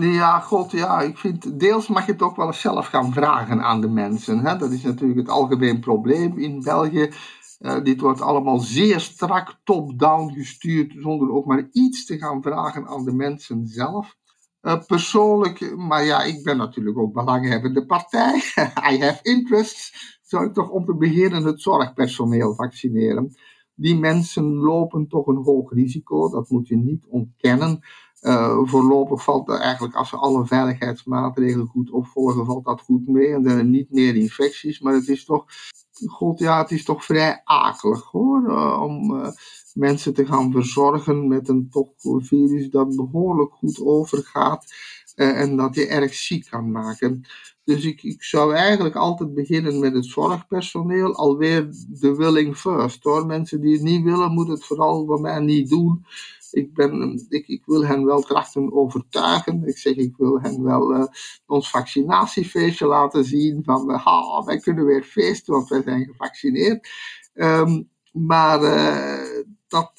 Ja, god, ja, ik vind deels mag je het ook wel eens zelf gaan vragen aan de mensen. Hè? Dat is natuurlijk het algemeen probleem in België. dit wordt allemaal zeer strak top-down gestuurd, zonder ook maar iets te gaan vragen aan de mensen zelf. Uh, persoonlijk, maar ja, ik ben natuurlijk ook belanghebbende partij. I have interests. Zou ik toch om te beginnen het zorgpersoneel vaccineren. Die mensen lopen toch een hoog risico, dat moet je niet ontkennen. Uh, voorlopig valt er eigenlijk, als we alle veiligheidsmaatregelen goed opvolgen, valt dat goed mee. En er zijn niet meer infecties, maar het is toch, god ja, het is toch vrij akelig hoor. Uh, om mensen te gaan verzorgen met een virus dat behoorlijk goed overgaat. en dat je erg ziek kan maken. Dus ik, ik zou eigenlijk altijd beginnen met het zorgpersoneel, alweer de willing first hoor. Mensen die het niet willen, moeten het vooral voor mij niet doen. Ik, ben, ik, ik wil hen wel trachten overtuigen. Ik zeg, ik wil hen wel uh, ons vaccinatiefeestje laten zien. Van, uh, wij kunnen weer feesten, want wij zijn gevaccineerd. Um, maar uh, dat,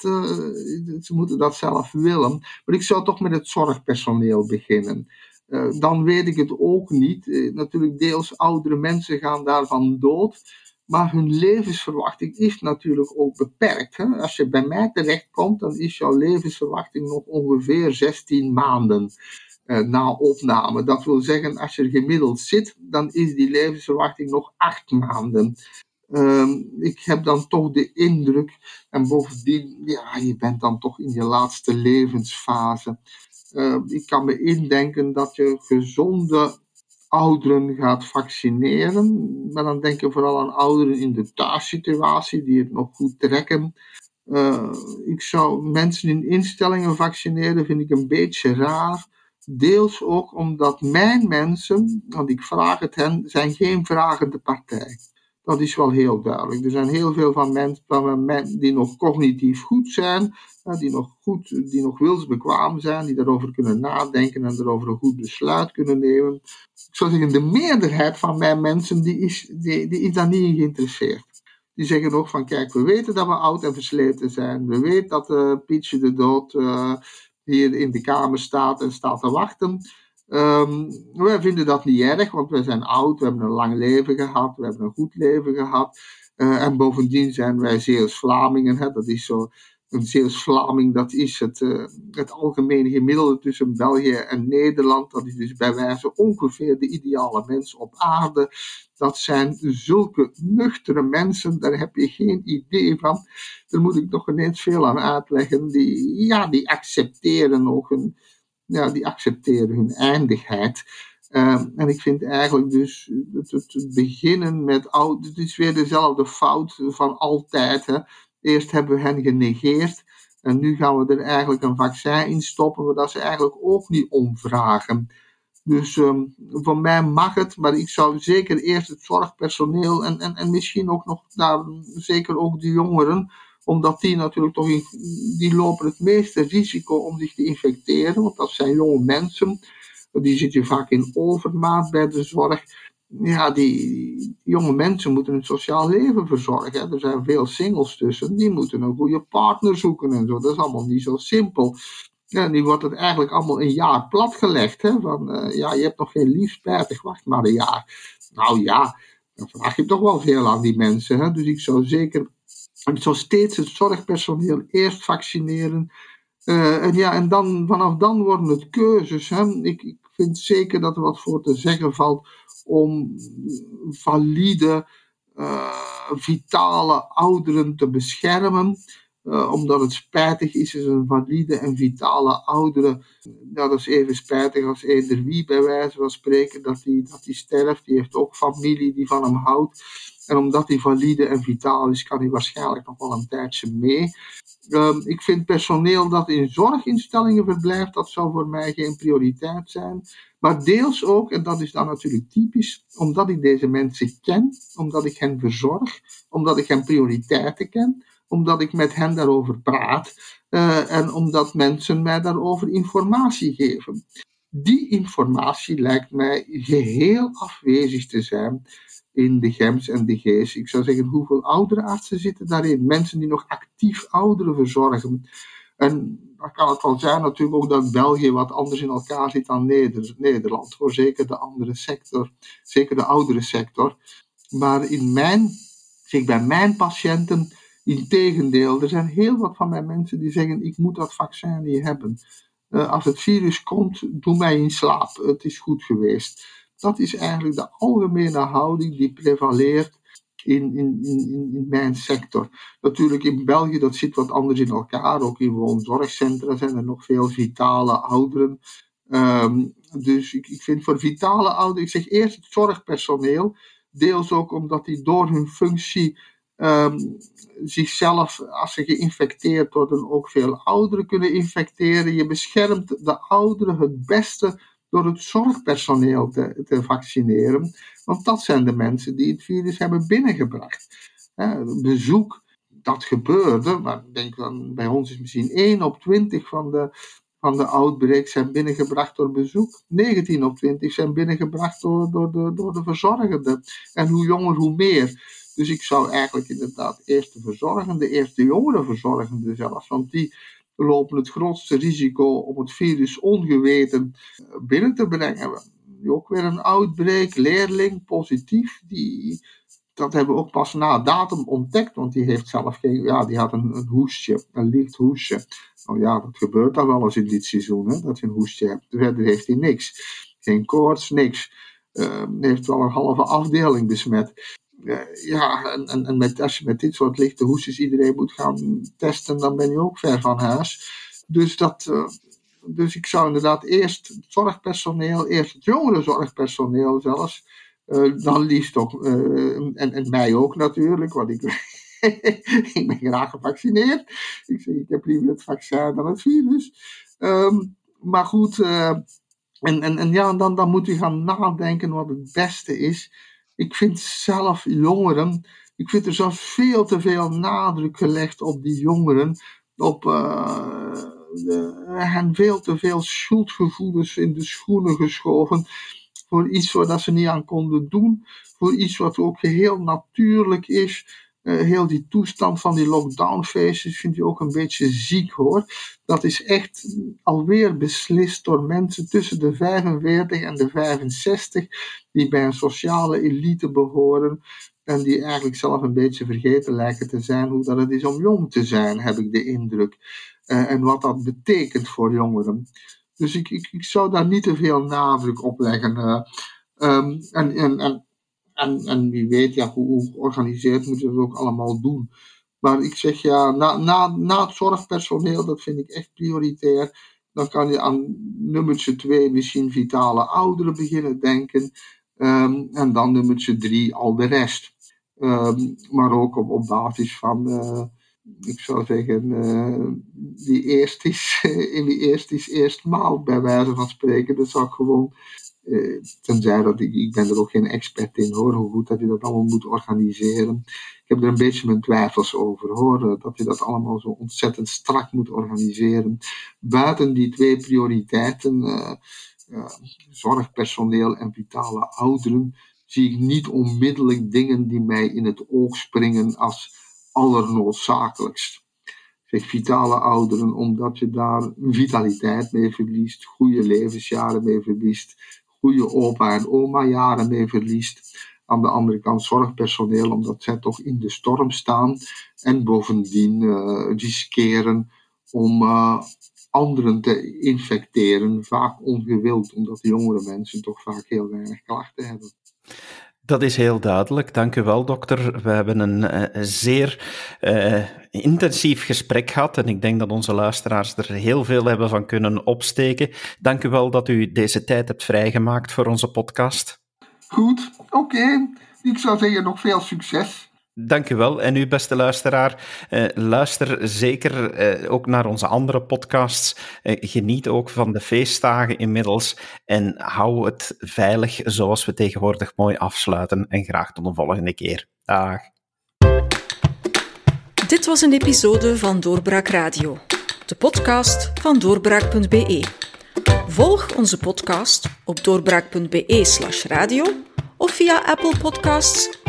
ze moeten dat zelf willen. Maar ik zou toch met het zorgpersoneel beginnen. Uh, dan weet ik het ook niet. Uh, natuurlijk, deels oudere mensen gaan daarvan dood. Maar hun levensverwachting is natuurlijk ook beperkt. Hè? Als je bij mij terechtkomt, dan is jouw levensverwachting nog ongeveer 16 maanden na opname. Dat wil zeggen, als je gemiddeld zit, dan is die levensverwachting nog 8 maanden. Ehm, ik heb dan toch de indruk, en bovendien, ja, je bent dan toch in je laatste levensfase. Uh, ik kan me indenken dat je gezonde ouderen gaat vaccineren. Maar dan denk je vooral aan ouderen in de thuissituatie die het nog goed trekken. Uh, ik zou mensen in instellingen vaccineren, vind ik een beetje raar. Deels ook omdat mijn mensen, want ik vraag het hen, zijn geen vragende partij. Dat is wel heel duidelijk. Er zijn heel veel van mensen van die nog cognitief goed zijn, die nog goed, die nog wilsbekwaam zijn, die daarover kunnen nadenken en erover een goed besluit kunnen nemen. Ik zou zeggen, de meerderheid van mijn mensen die is, die, is daar niet in geïnteresseerd. Die zeggen nog van, kijk, we weten dat we oud en versleten zijn. We weten dat uh, Pietje de Dood uh, hier in de kamer staat en staat te wachten. Um, wij vinden dat niet erg, want wij zijn oud, we hebben een lang leven gehad, we hebben een goed leven gehad. Uh, en bovendien zijn wij Zeeuws-Vlamingen, dat is zo een Zeeuws-Vlaming, dat is het, uh, het algemene gemiddelde tussen België en Nederland. Dat is dus bij wijze ongeveer de ideale mens op aarde. Dat zijn zulke nuchtere mensen, daar heb je geen idee van. Daar moet ik nog ineens veel aan uitleggen. Die, ja, die accepteren nog een ja, die accepteren hun eindigheid. Uh, en ik vind eigenlijk dus het, het, beginnen met oud, het is weer dezelfde fout van altijd. Hè. Eerst hebben we hen genegeerd en nu gaan we er eigenlijk een vaccin in stoppen, waar ze eigenlijk ook niet om vragen. Dus um, voor mij mag het, maar ik zou zeker eerst het zorgpersoneel en, en, en misschien ook nog, nou, zeker ook de jongeren, omdat die natuurlijk toch, die lopen het meeste risico om zich te infecteren, want dat zijn jonge mensen. Die zitten vaak in overmaat bij de zorg. Ja, die, jonge mensen moeten een sociaal leven verzorgen. Er zijn veel singles tussen, die moeten een goede partner zoeken en zo. Dat is allemaal niet zo simpel. Ja, nu wordt het eigenlijk allemaal een jaar platgelegd. Hè? Van, uh, ja, je hebt nog geen liefspijtig, wacht maar een jaar. Nou ja, dan vraag je toch wel veel aan die mensen. Hè? Dus ik zou zeker ik zou steeds het zorgpersoneel eerst vaccineren. Uh, en, ja, en dan, vanaf dan worden het keuzes. Hè. Ik, ik vind zeker dat er wat voor te zeggen valt om valide, uh, vitale ouderen te beschermen. Uh, omdat het spijtig is, is een valide en vitale oudere. Dat is even spijtig als eender wie, bij wijze van spreken, dat die, dat die sterft. Die heeft ook familie die van hem houdt. En omdat hij valide en vitaal is, kan hij waarschijnlijk nog wel een tijdje mee. Um, ik vind personeel dat in zorginstellingen verblijft, dat zou voor mij geen prioriteit zijn. Maar deels ook, en dat is dan natuurlijk typisch, omdat ik deze mensen ken, omdat ik hen verzorg, omdat ik hen prioriteiten ken, omdat ik met hen daarover praat uh, en omdat mensen mij daarover informatie geven. Die informatie lijkt mij geheel afwezig te zijn in de GEMS en de GES. Ik zou zeggen, hoeveel oudere artsen zitten daarin? Mensen die nog actief ouderen verzorgen. En dan kan het wel zijn natuurlijk ook dat België wat anders in elkaar zit dan Nederland. Voor zeker de andere sector, zeker de oudere sector. Maar in mijn, zeg bij mijn patiënten, in tegendeel, er zijn heel wat van mijn mensen die zeggen, ik moet dat vaccin niet hebben. Uh, als het virus komt, doe mij in slaap. Het is goed geweest. Dat is eigenlijk de algemene houding die prevaleert in, in, in, in mijn sector. Natuurlijk in België, dat zit wat anders in elkaar. Ook in woonzorgcentra zijn er nog veel vitale ouderen. Um, dus ik, ik vind voor vitale ouderen, ik zeg eerst het zorgpersoneel. Deels ook omdat die door hun functie um, zichzelf, als ze geïnfecteerd worden, ook veel ouderen kunnen infecteren. Je beschermt de ouderen het beste door het zorgpersoneel te, te vaccineren. Want dat zijn de mensen die het virus hebben binnengebracht. bezoek, dat gebeurde, maar denk dan bij ons is misschien 1 op 20 van de, van de outbreaks zijn binnengebracht door bezoek. 19 op 20 zijn binnengebracht door, door, de, door de verzorgende. En hoe jonger, hoe meer. Dus ik zou eigenlijk inderdaad eerst de verzorgende, eerst de jongere verzorgende zelfs, want die lopen het grootste risico om het virus ongeweten eh, binnen te brengen. Ook weer een outbreak, leerling, positief, die, dat hebben we ook pas na datum ontdekt, want die heeft zelf geen, ja, die had een, een hoestje, een licht hoestje. Nou ja, dat gebeurt dan wel eens in dit seizoen, hè, dat je een hoestje hebt. Verder heeft hij niks. Geen koorts, niks. Uh, heeft wel een halve afdeling besmet. Uh, ja, en, en, met, als je met dit soort lichte hoestjes iedereen moet gaan testen, dan ben je ook ver van huis. Dus, dat, uh, dus ik zou inderdaad eerst het zorgpersoneel, eerst het jongere zorgpersoneel zelfs, uh, dan liefst ook, en, en mij ook natuurlijk, want ik, ik ben graag gevaccineerd. Ik zeg, ik heb liever het vaccin dan het virus. Um, maar goed, en, en, en ja, dan, dan moet u gaan nadenken wat het beste is. Ik vind zelf jongeren, ik vind er zelfs veel te veel nadruk gelegd op die jongeren, op uh, hen veel te veel schuldgevoelens in de schoenen geschoven voor iets waar ze niet aan konden doen, voor iets wat ook geheel natuurlijk is. Uh, heel die toestand van die lockdown-feestjes vind je ook een beetje ziek hoor. Dat is echt alweer beslist door mensen tussen de 45 en de 65, die bij een sociale elite behoren. En die eigenlijk zelf een beetje vergeten lijken te zijn hoe dat het is om jong te zijn, heb ik de indruk. Uh, en wat dat betekent voor jongeren. Dus ik, ik, ik zou daar niet te veel nadruk op leggen. Uh, um, en, en, en en, en wie weet, ja, hoe, georganiseerd moet je dat ook allemaal doen. Maar ik zeg ja, na, na, na het zorgpersoneel, dat vind ik echt prioritair. Dan kan je aan nummertje 2 misschien vitale ouderen beginnen denken. Um, en dan nummertje 3 al de rest. Um, maar ook op, op basis van, uh, ik zou zeggen, uh, die eerst is, in die eerst is eerst maal bij wijze van spreken. Dat zou ik gewoon uh, tenzij dat ik, ik ben er ook geen expert in hoor, hoe goed dat je dat allemaal moet organiseren. Ik heb er een beetje mijn twijfels over hoor, eh, dat je dat allemaal zo ontzettend strak moet organiseren. Buiten die twee prioriteiten, uh, zorgpersoneel en vitale ouderen, zie ik niet onmiddellijk dingen die mij in het oog springen als allernoodzakelijkst. Zeg vitale ouderen, omdat je daar vitaliteit mee verliest, goede levensjaren mee verliest, goede opa en oma jaren mee verliest. Aan de andere kant zorgpersoneel, omdat zij toch in de storm staan en bovendien uh, riskeren om uh, anderen te infecteren, vaak ongewild, omdat jongere mensen toch vaak heel weinig klachten hebben. Dat is heel duidelijk. Dank u wel, dokter. We hebben een uh, zeer uh, intensief gesprek gehad en ik denk dat onze luisteraars er heel veel hebben van kunnen opsteken. Dank u wel dat u deze tijd hebt vrijgemaakt voor onze podcast. Goed, oké. Ik zou zeggen nog veel succes. Dank u wel. En u, beste luisteraar, eh, luister zeker eh, ook naar onze andere podcasts. Eh, geniet ook van de feestdagen inmiddels. En hou het veilig zoals we tegenwoordig mooi afsluiten. En graag tot de volgende keer. Dag. Dit was een episode van Doorbraak Radio, de podcast van doorbraak.be. Volg onze podcast op doorbraak.be/slash radio of via Apple Podcasts,